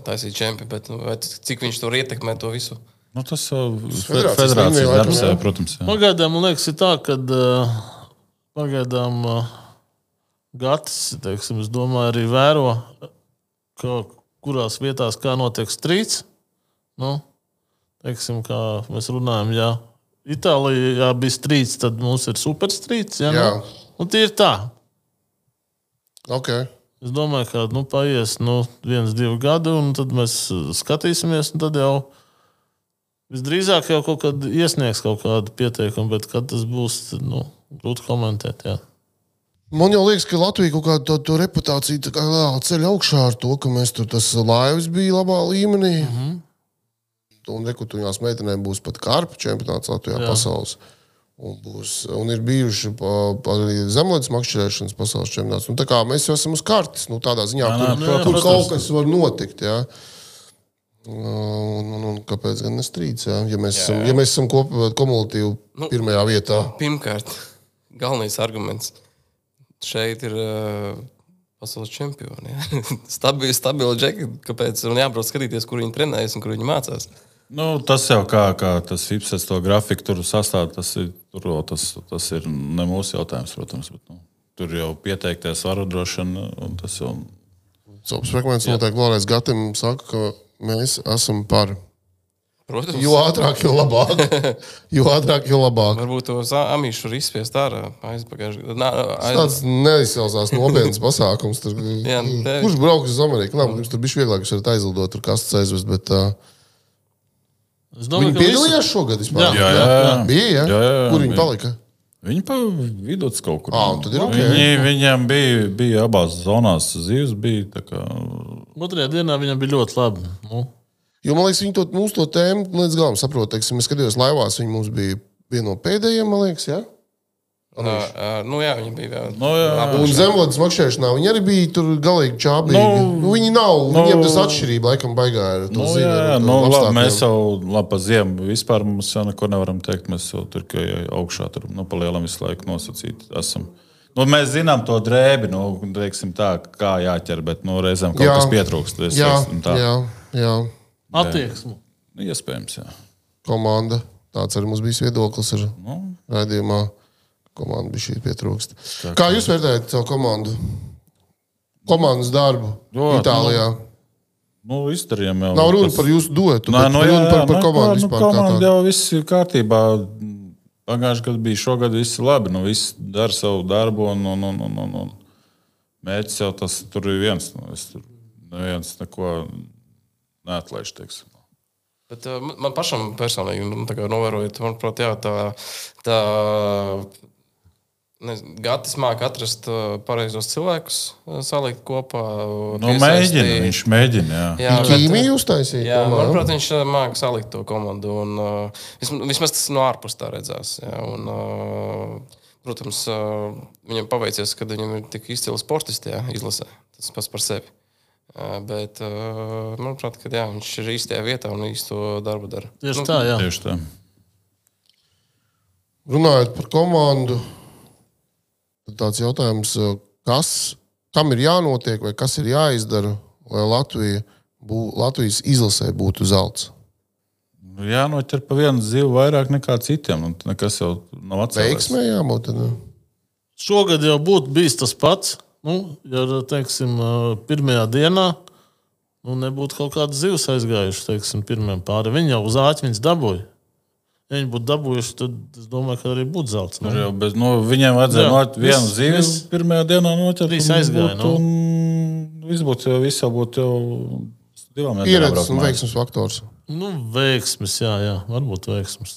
Speaker 3: taisīt čempionu, bet nu, vai cik viņš tur ietekmē to visu?
Speaker 4: Nu, tas jau
Speaker 2: federācijas
Speaker 4: federācijas darbs,
Speaker 2: jā.
Speaker 4: jā, protams. Jā.
Speaker 5: Pagaidām man liekas, ir tā, ka uh, pagaidām uh, Gatis, teiksim, es domāju, arī vēro, ka, kurās vietās kā notiek strīds. Nu, teiksim, kā mēs runājam, ja Itālijā bija strīds, tad mums ir superstrīds. Ja,
Speaker 2: Jā.
Speaker 5: nu? Un tie ir tā.
Speaker 2: Okay.
Speaker 5: Es domāju, ka nu, paies nu, viens, divi gadi, un tad mēs uh, skatīsimies. un Tad jau visdrīzāk jau kaut kad iesniegs kaut kādu pieteikumu, bet kad tas būs, nu, grūti komentēt. Jā.
Speaker 2: Man jau liekas, ka Latvija kaut kādu to, to reputāciju tā kā ceļ augšā ar to, ka mēs tur tas laivas bija labā līmenī. Mm -hmm. Un rekutuņās meitenēm būs pat karpa čempionāts Latvijā Jā. pasaules. Un, būs, un ir bijuši pa- pa arī zemlētas makšķerēšanas pasaules čempionāts. Nu, tā kā mēs jau esam uz kartes, nu, tādā ziņā,
Speaker 4: Jā,
Speaker 2: tur,
Speaker 4: nē,
Speaker 2: tur
Speaker 5: protams.
Speaker 2: kaut kas var notikt. Jā. Un, un, un kāpēc gan nestrīds? Jā? Ja mēs esam, ja mēs esam kopā kumulatīvi pirmajā vietā,
Speaker 3: Pirmkārt, galvenais arguments šeit ir uh, pasaules čempioni. <laughs> Stabili, stabili džeki, kāpēc un jābrauc skatīties, kur viņi trenējas un kur viņi mācās.
Speaker 4: Nu, tas jau kā, kā tas Ipsets to grafiku tur sastāv, tas ir, tur, tas, tas ir ne mūsu jautājums, protams. Bet, nu, tur jau pieteikties var droši vien, un tas jau
Speaker 2: Sopas frekvence noteikti Lorais Gatim saka, ka mēs esam par.
Speaker 3: Protams,
Speaker 2: Jo ātrāk, jo labāk. <laughs> jo ātrāk, jo labāk.
Speaker 3: varbūt tos amīšus var izspiest ārā aizpagājušajā gadā.
Speaker 2: Tas tāds neizcelsās nopietns pasākums. Tur,
Speaker 3: Jā, te-
Speaker 2: kurš brauks uz Ameriku? Labi, jums tur bija vieglāk, jūs varat aizlidot, tur kastes aizvest. Bet, uh,
Speaker 5: Es domāju,
Speaker 2: viņi
Speaker 5: ka
Speaker 2: piedalījās šogad vispār.
Speaker 5: Jā,
Speaker 4: jā, jā.
Speaker 2: Bija, jā?
Speaker 4: Jā, jā, jā,
Speaker 2: Kur viņi
Speaker 4: bija.
Speaker 2: palika?
Speaker 4: Viņi pa vidu kaut kur.
Speaker 2: Ā, un tad ir ok.
Speaker 4: Viņi, viņiem bija, bija abās zonās zivs. Bija,
Speaker 5: Otrajā dienā viņam bija ļoti labi. Nu,
Speaker 2: Jo man liekas, viņi to, mūsu to tēmu līdz galam saprot. Teiksim, es skatījos laivās, viņi mums bija viena no pēdējiem, man liekas. Ja?
Speaker 3: Uh, nu, jā, viņi bija.
Speaker 4: Nu, jā, jā.
Speaker 2: Un zemlētas makšķerēšanā viņi arī bija tur galīgi čābīgi.
Speaker 4: Nu,
Speaker 2: Nu, viņi nav,
Speaker 4: nu,
Speaker 2: viņiem tas atšķirība laikam baigā to
Speaker 4: Nu,
Speaker 2: zini,
Speaker 4: jā, jā, nu, labi, mēs jau labi pa ziemu vispār mums jau neko nevaram teikt. Mēs jau tur jau augšā tur nu, palielam visu laiku nosacīti esam. Nu, mēs zinām to drēbi, nu, tā, kā jāķer, bet nu, reizēm kaut
Speaker 2: Jā.
Speaker 4: kas pietrūkst. Es
Speaker 2: Jā,
Speaker 4: tā.
Speaker 2: jā, jā,
Speaker 5: attieksme.
Speaker 4: Nu, Iespējams, jā.
Speaker 2: komanda. Tāds arī mums bija viedoklis ar
Speaker 4: Nu,
Speaker 2: raidījumā. Komanda bija šī pietrūkst. Kā jūs vērtējat savu komandu? Komandas darbu
Speaker 4: Jo,
Speaker 2: Itālijā.
Speaker 4: nu, izdarījām jau.
Speaker 2: Nav runa
Speaker 4: tas-
Speaker 2: par jūsu duetu,
Speaker 4: Nē,
Speaker 2: bet
Speaker 4: nu,
Speaker 2: par,
Speaker 4: jā,
Speaker 2: runa par,
Speaker 4: jā,
Speaker 2: par
Speaker 4: nu,
Speaker 2: komandu
Speaker 4: kā, nu,
Speaker 2: vispār. kā
Speaker 4: komanda jau viss ir kārtībā. Pagājušajā gadā bija, šogad viss labi. Nu, viss dara savu darbu, un, un, un, un, un, un mērķis jau tas tur ir viens. Nu, es tur neviens neko neatlaiž. Teiksim.
Speaker 3: Bet, uh, man- pašam personīgi, nu, novērojot, manuprāt, jā, tā, tā Gatis māca atrast uh, pareizos cilvēkus, uh, salikt kopā. uh,
Speaker 4: Nu, mēģina, viņš mēģina. Jā.
Speaker 3: Jā, bet,
Speaker 2: Ķīmiju uztaisīt.
Speaker 3: Jā,
Speaker 2: domā,
Speaker 3: manuprāt, viņš uh, māca salikt to komandu. Un, uh, vismaz, tas no ārpus tā redzās. Jā, un, uh, protams, uh, viņam paveicies, ka viņam ir tik izcili sportisti jā, izlasē. Tas pats par sevi. Uh, bet, uh, manuprāt, ka, jā, viņš ir īstajā vietā un īsto darbu dara.
Speaker 5: Tieši tā, jā.
Speaker 4: Tieši tā.
Speaker 2: Runājot par komandu, tāds jautājums, kas, kam ir jānotiek vai kas ir jāizdara, lai Latvija bū, Latvijas izlasē būtu zelts?
Speaker 4: Nu, Jānoķer pa vienu zivu vairāk nekā citiem. un Nekas jau nav atcerēts.
Speaker 2: Veiksmē jābūt. tad, nu.
Speaker 5: Šogad jau būtu bijis tas pats. Nu, ja teiksim, pirmajā dienā nu, nebūtu kaut kāda zivs aizgājuši, teiksim, pirmajam pāri. Viņi jau uz āķiņas dabūja. Ja viņi būtu dabūjuši, tad es domāju, ka arī būtu zelts.
Speaker 4: Tur
Speaker 5: Nu.
Speaker 4: Jau bez, nu, viņiem vajadzēja no vienu zīves pirmajā dienā noķert. Un
Speaker 5: aizgāja, nu.
Speaker 4: Viss būtu jau, viss jau būtu jau divām nedēļām.
Speaker 2: Pieredzes un veiksmes faktors.
Speaker 5: Nu, veiksmes, jā, jā, varbūt veiksmes.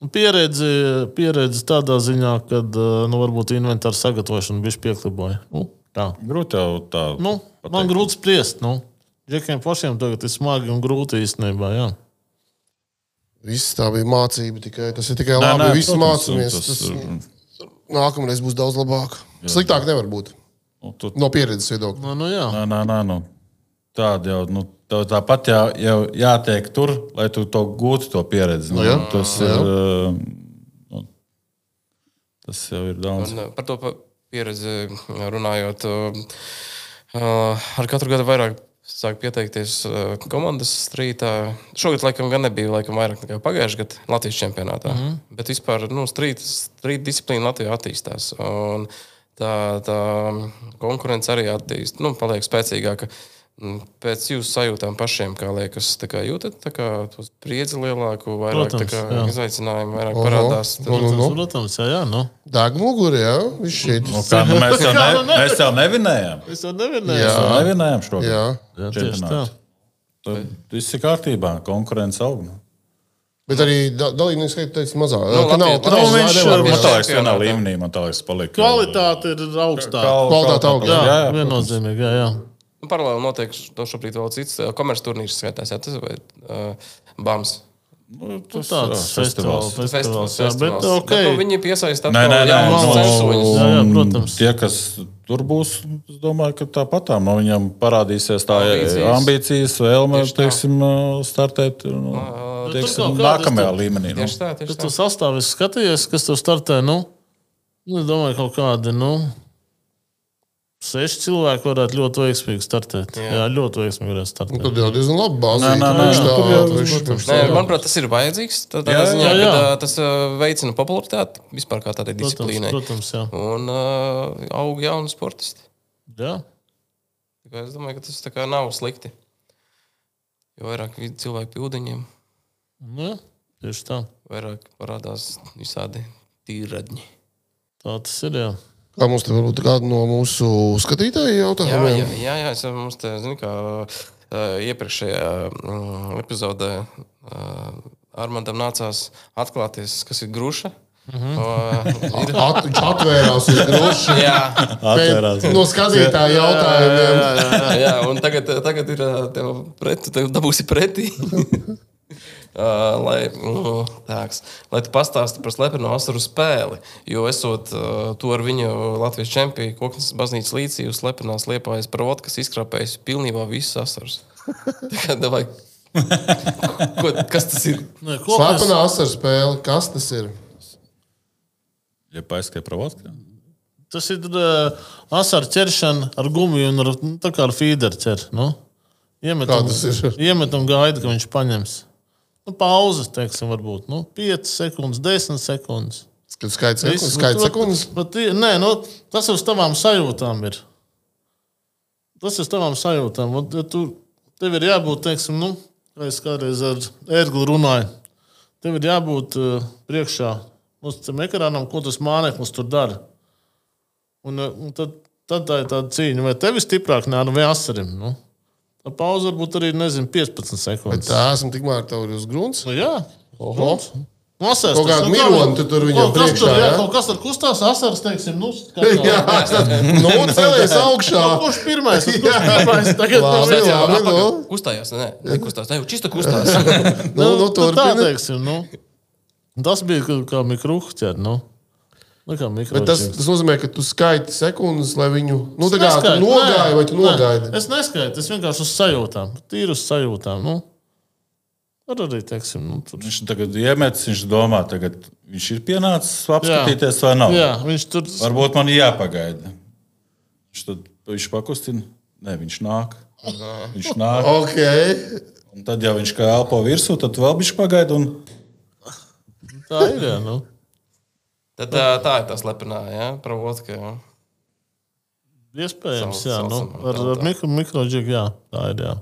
Speaker 5: Un Pieredze, pieredze tādā ziņā, ka nu, varbūt inventāra sagatavošana bija piekliboja. Nu, tā.
Speaker 4: Grūti jau tā.
Speaker 5: Nu, man grūti spriest. Nu. Džekiem pašiem tagad ir smagi un grūti īstenībā. Jā.
Speaker 2: Viss tā bija mācība, tikai tas ir tikai
Speaker 4: Nē,
Speaker 2: labi.
Speaker 4: nē,
Speaker 2: Visi
Speaker 4: protams,
Speaker 2: mācāmies.
Speaker 4: tas
Speaker 2: Tas
Speaker 4: ir-
Speaker 2: nākamreiz būs daudz labāk. Sliktāk nevar būt.
Speaker 4: Nu, tu,
Speaker 2: No pieredzes viedokļa.
Speaker 5: Nu, nu, jā.
Speaker 4: nē, nē, nē, nu, tāda jau. Nu, tev tāpat jā, jau jātiek tur, lai tu to gūtu, to pieredzi. Nu,
Speaker 2: jā,
Speaker 4: tas,
Speaker 2: jā.
Speaker 4: ir, uh, nu, tas jau ir daudz.
Speaker 3: Un, uh, par to pieredzi runājot, uh, uh, ar katru gadu vairāk sāk pieteikties uh, komandas strītā. Šogad, laikam, gan nebija laikam, vairāk nekā pagājušajā gadā Latvijas čempionātā. Mm -hmm. Bet vispār nu, strīt disciplīna Latvijā attīstās. Un Tā, tā konkurence arī attīstās, nu, paliek spēcīgāka. Mm, Pēc jūsu sajūtām pašiem, kā liekas, tā kā jūtat tā kā to spriedzi lielāku, vairāk tā
Speaker 5: Protams,
Speaker 3: kā
Speaker 5: jā.
Speaker 3: izaicinājumu, vairāk
Speaker 2: Oho.
Speaker 3: parādās.
Speaker 2: Nu, nu,
Speaker 5: Protams,
Speaker 2: nu.
Speaker 5: protams, jā, jā, nu.
Speaker 2: Deg muguri, jā. Viņš šeit.
Speaker 4: Nu, kā, nu, mēs, jau <laughs> ne,
Speaker 5: nu, ne-
Speaker 4: mēs jau nevinējām.
Speaker 5: Es jau nevienu.
Speaker 2: Jā.
Speaker 4: Mēs nevinējām šo
Speaker 2: Jā.
Speaker 5: jā tieši tā.
Speaker 4: Tad viss ir kārtībā, konkurence aug. nu.
Speaker 2: Bet arī da- dalībnieku skaits teica mazāk.
Speaker 3: Nu,
Speaker 2: Ka nav-
Speaker 4: Nu, viņš
Speaker 2: nevar-
Speaker 4: man tā liekas, vienā līmenī, man tā liekas, palika.
Speaker 5: Kvalitāte ir augstāka.
Speaker 2: Kvalitāte aug,
Speaker 5: Jā,
Speaker 4: jā, jā,
Speaker 5: viennozīmīgi.
Speaker 3: Nu, paralēli notiek to šobrīd vēl cits komerces turnīrs, skaitās, jā, tas ir uh, BAMS.
Speaker 4: Nu,
Speaker 5: Nu,
Speaker 4: tas
Speaker 5: Tāds
Speaker 4: jā,
Speaker 5: festivāls,
Speaker 4: festivāls.
Speaker 5: festivāls, jā, bet
Speaker 3: festivāls.
Speaker 5: ok.
Speaker 3: Bet, nu, viņi piesaista
Speaker 4: Nē, nē, nē,
Speaker 3: jaunus
Speaker 4: nu,
Speaker 3: censoņus.
Speaker 5: Jā, jā, protams.
Speaker 4: Tie, kas tur būs, es domāju, ka tāpatām no viņiem parādīsies tā
Speaker 3: Ambīcijas.
Speaker 4: ambīcijas, vēlme, teiksim, startēt nu, teiksim, nākamajā
Speaker 5: tur-
Speaker 4: līmenī. Nu.
Speaker 3: Tieši tā,
Speaker 5: Es
Speaker 3: tieši
Speaker 5: to
Speaker 3: tā.
Speaker 5: sastāvu esmu skatījies, kas tur startē. Nu, nu, es domāju, kaut kādi nu, seši cilvēki varētu ļoti veiksmīgi startēt. Jā, jā ļoti veiksmīgi varētu
Speaker 2: Nu,
Speaker 5: startēt.
Speaker 2: Tad jau diezgan labi Viņš
Speaker 4: nu,
Speaker 2: tā- tā-
Speaker 3: manuprāt, tas ir vajadzīgs. Tādā
Speaker 4: Jā,
Speaker 3: ziņā,
Speaker 5: jā, jā.
Speaker 3: ka ā, tas ā, veicina popularitāti vispār kā tādai disciplīnai.
Speaker 5: protams, jā.
Speaker 3: Un uh, aug jauni sportisti.
Speaker 5: jā.
Speaker 3: Tā kā Es domāju, ka tas tā nav slikti. Jo vairāk cilvēku pie ūdeņiem,
Speaker 5: Nu, jā, tieši tā.
Speaker 3: vairāk parādās visādi tīradņi.
Speaker 5: Tā tas ir. Jā.
Speaker 2: Kā mums te varbūt kāda no mūsu skatītājiem
Speaker 3: Jā,
Speaker 2: jautājumiem?
Speaker 3: jā, jā, jā jau mums te zinu, kā ā, iepriekšējā mm, epizodē ā, Armandam nācās atklāties, kas ir gruša.
Speaker 5: Mhm.
Speaker 3: Uh, <laughs> ir,
Speaker 2: At, viņš atvērās uz grūšu.
Speaker 3: jā,
Speaker 4: Atvērās.
Speaker 2: No skatītāja jautājumiem.
Speaker 3: jā, un tagad, tagad ir tev pret, tev dabūsi pretī. <laughs> Uh, lai, mm, tāks, lai tu pastāstītu par slepeno asaru spēli. Jo esot uh, to ar viņu Latvijas čempionu, Koknes baznīcas līcī, uz slepenās liepājas par vodku, kas izkrāpējis pilnībā visas asaras. <laughs> Tā kā, davai, ko, kas tas ir?
Speaker 5: Nē, ko mēs-
Speaker 2: Slepena asaru spēle. Kas tas ir?
Speaker 4: Ja paiskai provotkā.
Speaker 5: Tas ir uh, asaru ķeršana ar gumiju un ar, nu, tā kā ar feederu ķer. Nu? Iemet
Speaker 2: Kā tas ir?
Speaker 5: Iemet un gaida, ka viņš paņems. Nu, pauze, teiksim, varbūt nu, 5 sekundes, 10 sekundes.
Speaker 2: Kad skaits sekundes,
Speaker 5: Viss,
Speaker 2: skaits sekundes.
Speaker 5: Bet, bet, nē, nu, tas uz tavām sajūtām ir. Tas ir tavām sajūtām. Un, ja tu, tev ir jābūt, teiksim, nu, kā es kādreiz ar ērgli runāju, tev ir jābūt uh, priekšā uz tam ekrānam, ko tas mākslinieks tur dara. Un, uh, un tad, tad tā ir tāda cīņa, vai tev ir stiprāk nē, vai asarim. Nu? Tā pauze varbūt arī, nezinu, 15 sekundes.
Speaker 2: Tā esmu tikmēr tev ir uz grunts.
Speaker 5: Nu, jā,
Speaker 2: Oho.
Speaker 5: Nosēst,
Speaker 2: Kaut
Speaker 5: nu,
Speaker 2: mironi tu tur viņam
Speaker 5: kaut kas
Speaker 2: priekšā,
Speaker 5: tur, jā, kaut kas tur kustās, asaras, teiksim, nu, <laughs> skatā.
Speaker 2: Jā, nu, celies <laughs> augšā.
Speaker 5: Nu, kurš pirmais? <laughs> Nu, kurš pirmais? Tagad
Speaker 2: Labi,
Speaker 5: nu,
Speaker 2: jā.
Speaker 5: jā,
Speaker 2: nu.
Speaker 3: Kustājās, nē, nekustās. Nē, čista kustās.
Speaker 2: Nu, nu,
Speaker 5: tā
Speaker 2: turpini.
Speaker 5: teiksim, nu. Tas bija kā, mikrohķer, nu. Nu,
Speaker 2: Bet tas, tas nozīmē, ka tu skaiti sekundes, lai viņu. Nu, tā kā tu nogāji vai tu nogaidi.
Speaker 5: Es neskaitu, es vienkārši uz sajūtām. Tīri uz sajūtām. Nu. Ar arī, teiksim, nu, tur.
Speaker 4: Viņš tagad iemetis, viņš domā, tagad viņš ir pienācis apskatīties vai nav.
Speaker 5: Jā, viņš tur.
Speaker 4: Varbūt man jāpagaida. Viņš tad viņš pakustina. Nē, viņš nāk. Viņš nāk.
Speaker 2: Ok.
Speaker 4: Un tad, ja viņš kā elpo virsū, tad vēl viņš pagaida. Un...
Speaker 5: Tā ir, jā, nu.
Speaker 3: Tad, tā, tā ir tā slepenā, jā, pravotka. Jā.
Speaker 5: Iespējams,
Speaker 3: Sauc-
Speaker 5: jā. Nu, ar ar mikro, mikroģiku, jā. Tā ir, jā.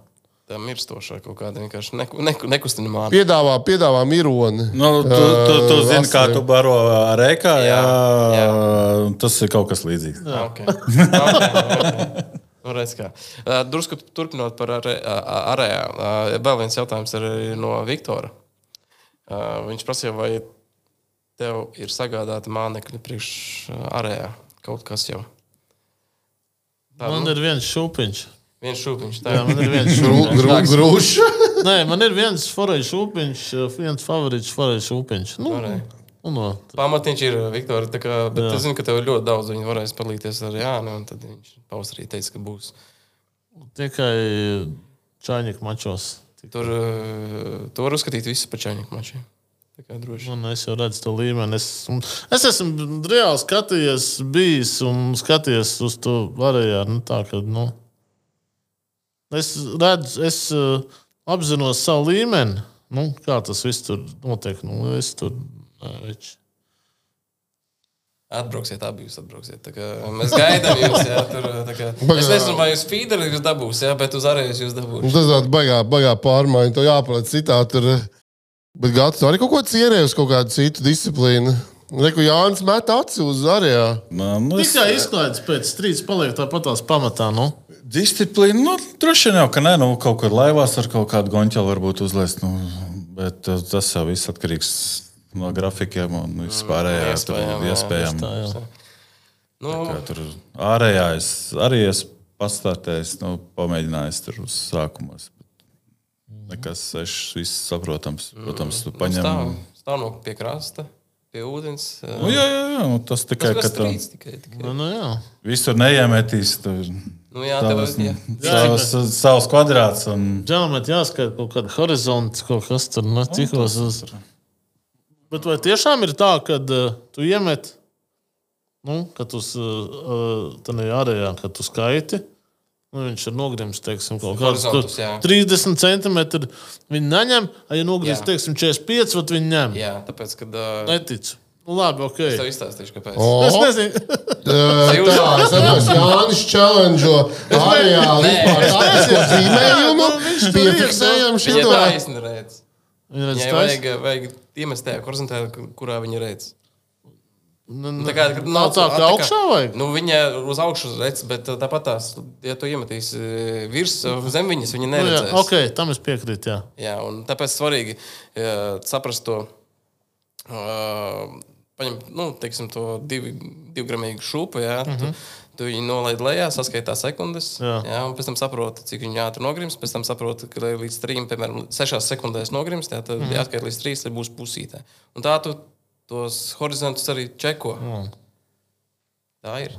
Speaker 3: Tā mirstošā kaut kāda vienkārši neku, neku, nekustinamā.
Speaker 2: Piedāvā, piedāvā mironi.
Speaker 4: Nu, tu, tu, tu zini, kā tu baro rēkā. Jā,
Speaker 3: Jā,
Speaker 4: jā. Tas ir kaut kas līdzīgs. <laughs>
Speaker 3: Okay. Okay, okay. Nu, redz kā. Uh, Drusku turpinot par are- a- arējā. Uh, Vēl viens jautājums ir no Viktora. Uh, Viņš prasīja, vai tev ir sagādāti mānekļi priekš uh, kaut kas jau. Tā,
Speaker 5: Man
Speaker 3: nu,
Speaker 5: ir viens šūpiņš.
Speaker 3: viens šūpiņš. Tā
Speaker 5: Jā, man ir viens <laughs> šūpiņš.
Speaker 2: gru- Grūši. <laughs>
Speaker 5: Nē, man ir viens forēļu šūpiņš, viens favorīts forēļu šūpiņš. Nu,
Speaker 3: Varēja.
Speaker 5: nu, no.
Speaker 3: Pamatiņš ir Viktora. tā Kā, bet
Speaker 5: Jā.
Speaker 3: es zinu, ka tev ir ļoti daudz. Viņi varēs palīdzēties ar Jānu. un Tad viņš pavasarī teica, ka būs.
Speaker 5: Tikai čaņķa mačos.
Speaker 3: Tur, uh, tur var uzskatīt visu par čaņķu mačiem. Tā kā droši.
Speaker 5: Un es jau redzu to līmeni. Es, un es esmu reāli skatījies, bijis un skatījies uz to varējā. Nu, tā, ka, nu, es redzu, es uh, apzinos savu līmeni. Nu, kā tas viss tur notiek? Nu, es tur veči.
Speaker 3: Atbrauksiet, abi jūs atbrauksiet. Tā kā Mēs gaidām jūs. Jā, tur, tā kā, es nezinu, vai jūs feederī jūs dabūsiet, bet uz ārējus jūs dabūsiet.
Speaker 2: Tas tāds baigā, baigā pārmaiņa. To jāpaliek citā. Tur. Bet Gatis arī kaut ko cierēja uz kaut kādu citu disciplīnu. Reku Jānis met acis uz arējā.
Speaker 4: Nu, nu, es-
Speaker 5: Tikai izklaides pēc strīdas paliek tāpat tās pamatā. Nu.
Speaker 4: Disciplīna, nu, droši vien jau, ka nē, nu, kaut kur laivās ar kaut kādu gonķeli varbūt uzliest. Nu, bet uh, tas jau viss atkarīgs no grafikiem un vispārējā.
Speaker 3: Mm, iespējām, jā,
Speaker 4: iespējām.
Speaker 3: Nu,
Speaker 4: tur ārējā es arī esmu pastāstījis, nu, pamēģinājis tur uz sākumos. Nekas sešs, viss saprotams. Protams, tu paņem.
Speaker 3: stāv, stāv no pie krasta, pie ūdens.
Speaker 4: Nu, jā, jā, jā, nu, tas tikai,
Speaker 3: Tas
Speaker 4: ka
Speaker 3: ir
Speaker 4: tu
Speaker 3: strīds tikai. tikai.
Speaker 5: Nu, nu, jā.
Speaker 4: visur neiemetīs. Tu,
Speaker 3: Nu, jā, tev
Speaker 4: savas,
Speaker 3: jā.
Speaker 4: savas, savas kvadrāts. Un,
Speaker 5: Džanamēt jāskata kaut kāda horizonta, kaut kas tur ne cikos. Uz... Bet vai tiešām ir tā, ka uh, tu iemet, nu, kad uz uh, ārējā, kad tu skaiti, nu, viņš ir nogrims, teiksim, kaut
Speaker 3: jā.
Speaker 5: 30 centimetri. Viņi neņem, ja nogrims,
Speaker 3: Jā.
Speaker 5: teiksim, 45, tad viņi ņem.
Speaker 3: jā, tāpēc, kad uh,
Speaker 5: Neticu. Nu, labi, ok.
Speaker 3: es tev izstāstīšu, kāpēc.
Speaker 5: Es
Speaker 2: O,
Speaker 5: nezinu. <laughs> <laughs>
Speaker 2: tā, es saprotu, Jānis challenge arējā vispār tādu zīmējumu.
Speaker 5: Nu, viņš tur
Speaker 2: Piefiksējam
Speaker 3: Viņa
Speaker 2: šito.
Speaker 3: taisni redz.
Speaker 5: Viņa redz,
Speaker 3: vajag, vajag iemest tajā horizontā, kurā viņa redz.
Speaker 5: Nu,
Speaker 3: Tā kā, kad
Speaker 5: Nav tā, ka augšā vajag?
Speaker 3: Nu, viņa uz augšu redz, bet uh, tāpat tās, ja tu iemetīsi uh, virs uh, zem viņas, viņa
Speaker 5: Nu, jā,
Speaker 3: neredzēs.
Speaker 5: ok, tam es piekrītu. Jā.
Speaker 3: Jā, un tāpēc svarīgi uh, saprast to. Uh, Paņem, nu, teiksim, to divi, divgramīgu šūpu, jā, mm -hmm. tu, tu viņu nolaid lejā, saskaitā sekundes,
Speaker 5: Jā.
Speaker 3: jā, un pēc tam saproti, cik viņa ātri nogrims. Pēc tam saproti, ka līdz trim, piemēram, sešās sekundēs nogrims, jā, tad mm -hmm. jāatskaita līdz trīs, lai būs pusītē. Un tā tu tos horizontus arī čeko. Mm. Tā ir.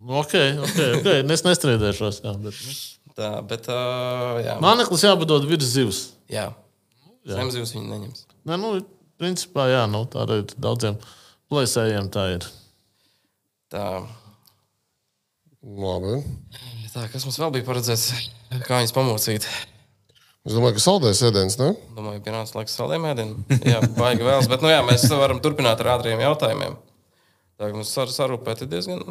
Speaker 5: Nu, Ok, ok, ok. <laughs> Es nestrīdēšos. Jā, bet, nu.
Speaker 3: Tā, bet, uh, jā,
Speaker 5: Māneklis jāpadod virs zivs.
Speaker 3: jā. zemzivs viņi neņems.
Speaker 5: Nē, nu, principā, jā, nu, tā arī daudziem plēsējiem. Tā ir.
Speaker 3: Tā,
Speaker 2: Labi.
Speaker 3: tā, kas mums vēl bija paredzēts? Kā viņas pamocīt?
Speaker 2: Es domāju, ka saldēs ēdiens, ne?
Speaker 3: Domāju, pienāca laiks saldējiem ēdienam. Jā, baigi vēlas. Bet, nu jā, mēs varam turpināt ar ātriem jautājumiem. Tā kā mums sar sarūpēti diezgan.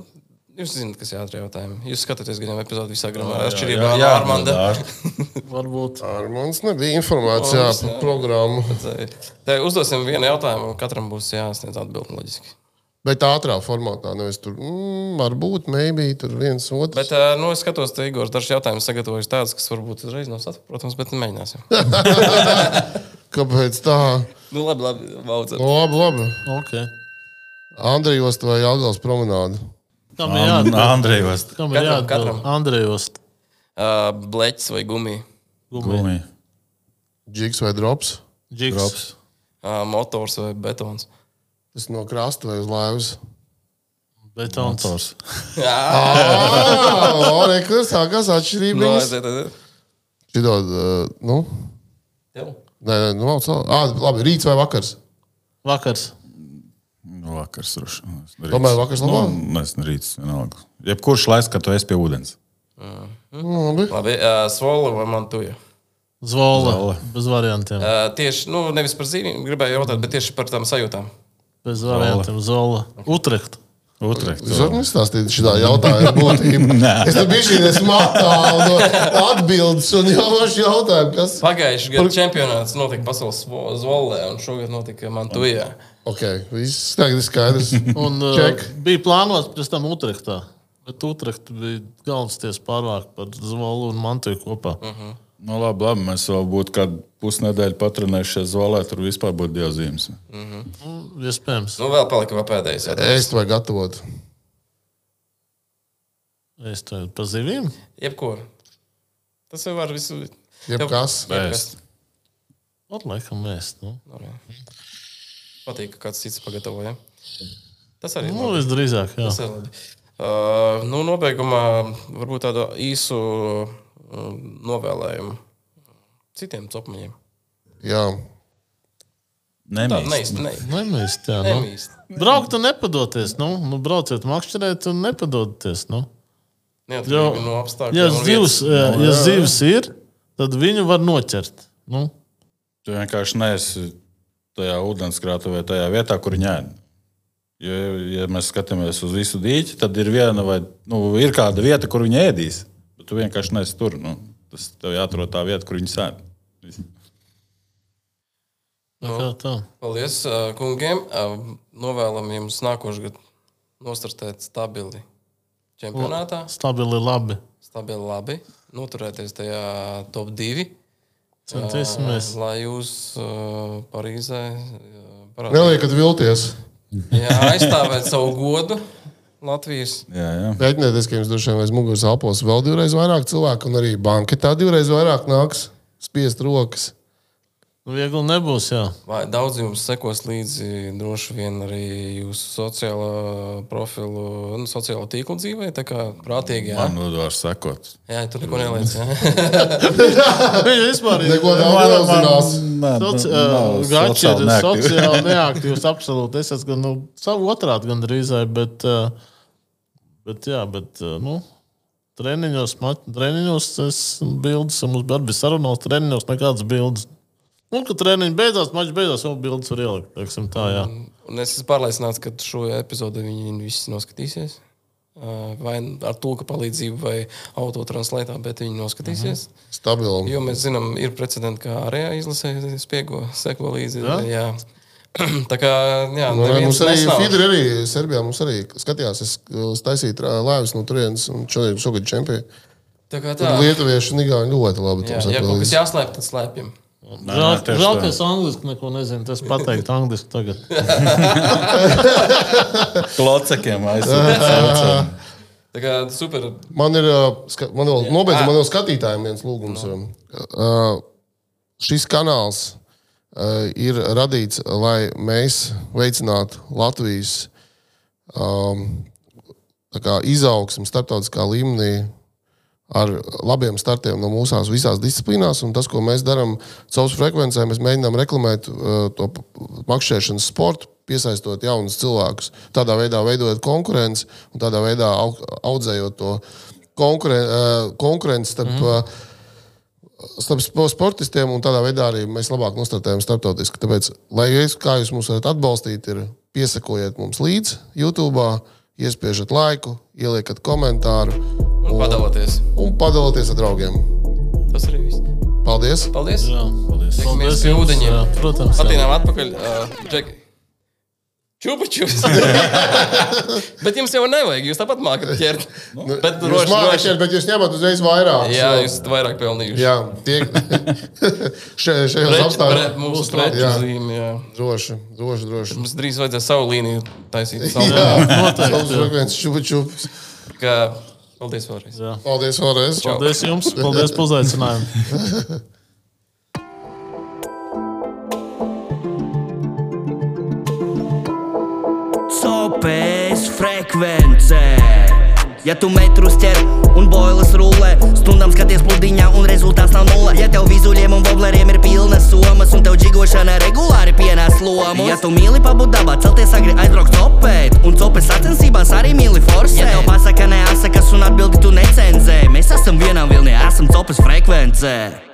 Speaker 3: Jūs zināt, kas ir ātrie jautājumi. Jūs skatāties gan jau epizodi visā gramā. Atšķirībā no Armanda. <laughs>
Speaker 5: Varbūt.
Speaker 2: Armāns nebija informācijā par programmu.
Speaker 3: Te uzdosim vienu jautājumu, un katram būs jāsniedz atbildi loģiski.
Speaker 2: Bet ātrā formātā nevis tur, mm, varbūt, maybe tur viens otrs.
Speaker 3: Bet, nu, es skatos, ka Igors dažs jautājumus sagatavojis tādus, kas varbūt uzreiz nav saprotams, bet mēģināsim. <laughs>
Speaker 2: Kāpēc tā?
Speaker 3: nu, labi, labi, vaudzam.
Speaker 2: Labi, labi.
Speaker 5: Okay.
Speaker 2: Andrijos vai Jāgals promenāde?
Speaker 5: Kam ir jāatbild?
Speaker 4: Andrejs.
Speaker 5: Kam ir
Speaker 3: Katram,
Speaker 5: jāatbild?
Speaker 3: katram.
Speaker 5: Andrejos.
Speaker 3: Uh, bleķis vai gumija,
Speaker 4: Gumija.
Speaker 2: Džiks vai drops?
Speaker 5: Džiks.
Speaker 4: Drops.
Speaker 3: uh, motors vai betons.
Speaker 2: Tas no krasta vai uz laivas.
Speaker 5: Betons.
Speaker 4: Motors.
Speaker 2: Ah, rekur, sākās
Speaker 3: No,
Speaker 2: atšķirības.
Speaker 3: aiziet, aiziet.
Speaker 2: Šito, uh, nu,
Speaker 3: Tev?
Speaker 2: nē, nē, nu. Ah, labi, rīts vai vakars?
Speaker 5: Vakars.
Speaker 4: Nu, vakars. droši rīts.
Speaker 2: Tomēr vakars labāk?
Speaker 4: Nu, es rīts. vienalga. Jebkurš laiks, kad tu esi pie ūdens.
Speaker 2: Nu, labi.
Speaker 3: Labi, uh, svola vai mantuja.
Speaker 5: Zvola.
Speaker 4: Zvola.
Speaker 5: Bez variantiem.
Speaker 3: Uh, tieši, nu, nevis par zīmēm, gribēju jautāt, bet tieši par tām sajūtām.
Speaker 5: Bez variantiem. Zola. Utrecht.
Speaker 4: Utrecht. <laughs>
Speaker 2: Es varu nestāstīt šitā jautājuma būtību. es tam biju šī matālu no atbildes un jau vašu jautājumu, kas.
Speaker 3: Pagājušajā gadā čempionāts notika pasaules zvolē, un šogad notika Mantujā.
Speaker 2: Ok, viss tagad ir skaidrs.
Speaker 5: Un <laughs> uh,
Speaker 2: Ček.
Speaker 5: bija plānots pēc tam Utrechtā. Bet Utrecht bija galvenais tiesas pārvāk par Zvolu un Mantuju kopā. Uh -huh.
Speaker 4: Nu, labi, labi, mēs vēl būtu kādu pusnedēļu patrenējušies zolē, tur vispār būtu dievzīmes.
Speaker 5: Iespējams.
Speaker 3: Nu, vēl palika vēl pēdējais.
Speaker 2: to vajag gatavot.
Speaker 5: Es to pa zivīm.
Speaker 3: Jebko. Tas jau var visu.
Speaker 2: Jebkas.
Speaker 3: Jebkas.
Speaker 5: Ot, laikam, mēs. Nu,
Speaker 3: Nu, jā. Patīk, ka kāds cits pagatavoja. Tas arī ir
Speaker 5: nu
Speaker 3: labi.
Speaker 5: visdrīzāk, jā.
Speaker 3: Tas ir labi. Uh, nu, nobeigumā varbūt tādu īsu novēlējumu citiem copmaņiem.
Speaker 2: Jā,
Speaker 3: Tā
Speaker 4: Nemīst.
Speaker 3: neizti, ne,
Speaker 5: Nemīst, jā. Nu.
Speaker 3: nemīst.
Speaker 5: Braukt un nepadoties. Nu, nu brauciet, makšķerēt un nepadoties. Nu.
Speaker 3: Neatkarīgi no apstākļiem.
Speaker 5: Ja zivs,
Speaker 3: vietas.
Speaker 5: ja, ja zivs ir, tad viņu var noķert. Nu,
Speaker 4: Tu vienkārši neesi tajā ūdenskrātuvē, tajā vietā, kur viņa ēd. Ja, ja mēs skatāmies uz visu dīķi, tad ir viena vai nu, ir kāda vieta, kur viņi ēdīs. Tu vienkārši neesi tur. Nu, tas tev jāatrod tā vieta, kur viņi sēž.
Speaker 5: Kā tā?
Speaker 3: Paldies uh, kungiem. Novēlam jums nākošais gads nostartēt stabili čempionātā.
Speaker 5: Stabili labi.
Speaker 3: Stabili labi. Noturēties tajā top 2.
Speaker 5: Centīsimies.
Speaker 3: Lai jūs Parīzē parādītu,
Speaker 2: Neliekat vilties.
Speaker 3: Jā, aizstāvēt savu godu Latvijas.
Speaker 2: Mēģinieties, ka jums droši vien aiz muguras elpos vēl divreiz vairāk cilvēku, un arī banketā divreiz vairāk nāks spiest rokas.
Speaker 5: Nu, viegli nebūs, jā.
Speaker 3: Vai daudz jums sekos līdzi droši vien arī jūsu sociālo profilu, nu, sociālo tīklu dzīvē. Tā kā prātīgi, jā.
Speaker 4: Man nodevās sekot.
Speaker 3: Jā, tur neko neliec. <laughs>
Speaker 5: Viņš vispār.
Speaker 2: Neko
Speaker 4: Nu,
Speaker 5: Gači
Speaker 4: sociāli
Speaker 5: ir sociāli neaktīvs. Absolūti. Es esmu gan nu, savu otrādi gan drīzai, bet, bet, jā, bet nu, treniņos, treniņos es bildes, un mums bija sarunos, treniņos nekādas bildes. Un, kad treniņi beidzās, mačs beidzās, jau bildes var ielikt. teiksim Tā, jā.
Speaker 3: Un es esmu pārliecināts, ka šo epizodi viņi visi noskatīsies. Uh, Vai ar tulka palīdzību, vai autotranslētā, bet viņi noskatīsies.
Speaker 2: Stabili.
Speaker 3: Jo mēs zinām, ir precedenti, kā ārējā izlasē spiego, seko līdzi.
Speaker 5: Jā?
Speaker 3: Jā. <clears throat> Tā kā, jā,
Speaker 2: Nu, mums arī. Fidri arī Serbijā mums arī skatījās, es uh, taisīju lēvis no turienes un šodien šogad čempioni.
Speaker 3: Tā kā
Speaker 2: Tur
Speaker 3: tā.
Speaker 2: lietuvieši un igauņi ļoti labi.
Speaker 3: Jā, ja kaut kas jāslēp, tad slēpjam.
Speaker 5: Žēl,
Speaker 4: tieši
Speaker 5: žēl ka es angliski neko nezinu. Tas pateikt angliski tagad. <laughs>
Speaker 4: Klocekiem aizsūtīt.
Speaker 3: Tā kā super.
Speaker 2: Man ir, man vēl, nobeidzot, man vēl skatītājiem viens lūgums. Uh, šis kanāls uh, ir radīts, lai mēs veicinātu Latvijas um, izaugsmu starptautiskā līmenī ar labiem startiem no mūsu visās disciplīnās. Un tas, ko mēs darām caur frekvencē, mēs mēģinām reklamēt uh, to makšķerēšanas sportu, piesaistot jaunus cilvēkus. Tādā veidā veidojot konkurenci un tādā veidā au- audzējot to konkuren, uh, konkurenci starp. Mm. Starp spo- sportistiem, un tādā veidā arī mēs labāk nostartējam starptautiski. Tāpēc, lai jūs, kā jūs mūs varat atbalstīt, ir piesakojiet mums līdzi YouTube, iespiežat laiku, ieliekat komentāru
Speaker 3: Un padaloties.
Speaker 2: un padalieties ar draugiem.
Speaker 3: Tas arī viss.
Speaker 2: Paldies!
Speaker 3: Paldies!
Speaker 5: Jā, paldies.
Speaker 3: Tiekamies pie ūdeņiem.
Speaker 5: jā, Protams.
Speaker 3: Patīnām atpakaļ. Uh, Džeki. Čupačus! <laughs> bet jums jau nevajag, jūs tāpat mākat ķert. bet
Speaker 2: Jūs
Speaker 3: droši,
Speaker 2: mākat
Speaker 3: droši.
Speaker 2: šeit, bet jūs ņemat uzreiz vairāk.
Speaker 3: Jā, jūs esat vairāk pelnījuši.
Speaker 2: jā tie <laughs> Še- šajos apstākļos.
Speaker 3: Mūsu
Speaker 2: Jā.
Speaker 3: preču zīme, jā.
Speaker 2: Droši, droši, droši.
Speaker 3: Mums drīz vajadzēs savu līniju taisīt. <laughs>
Speaker 2: Jā,
Speaker 3: Savu.
Speaker 5: noteikti, jā.
Speaker 2: frekvences čupa čups.
Speaker 3: Kā, paldies vēlreiz.
Speaker 2: Paldies vēlreiz.
Speaker 5: Paldies jums. Paldies par uzaicinājumu.
Speaker 1: Copēs frekvencē. Ja tu metrus ķer un boilas rullē, stundām skaties pludiņā un rezultāts nav nulle. Ja tev vizuļiem un vobleriem ir pilnas somas un tev džigošana regulāri pienās lomu. Ja tu mīli pabūt dabā, celties agri aizbraukt copēt, un copes sacensībās arī mīli forsēt. Ja tev pasaka neasakas un atbildi tu necenzē, mēs esam vienā vilnī, esam copes frekvencē.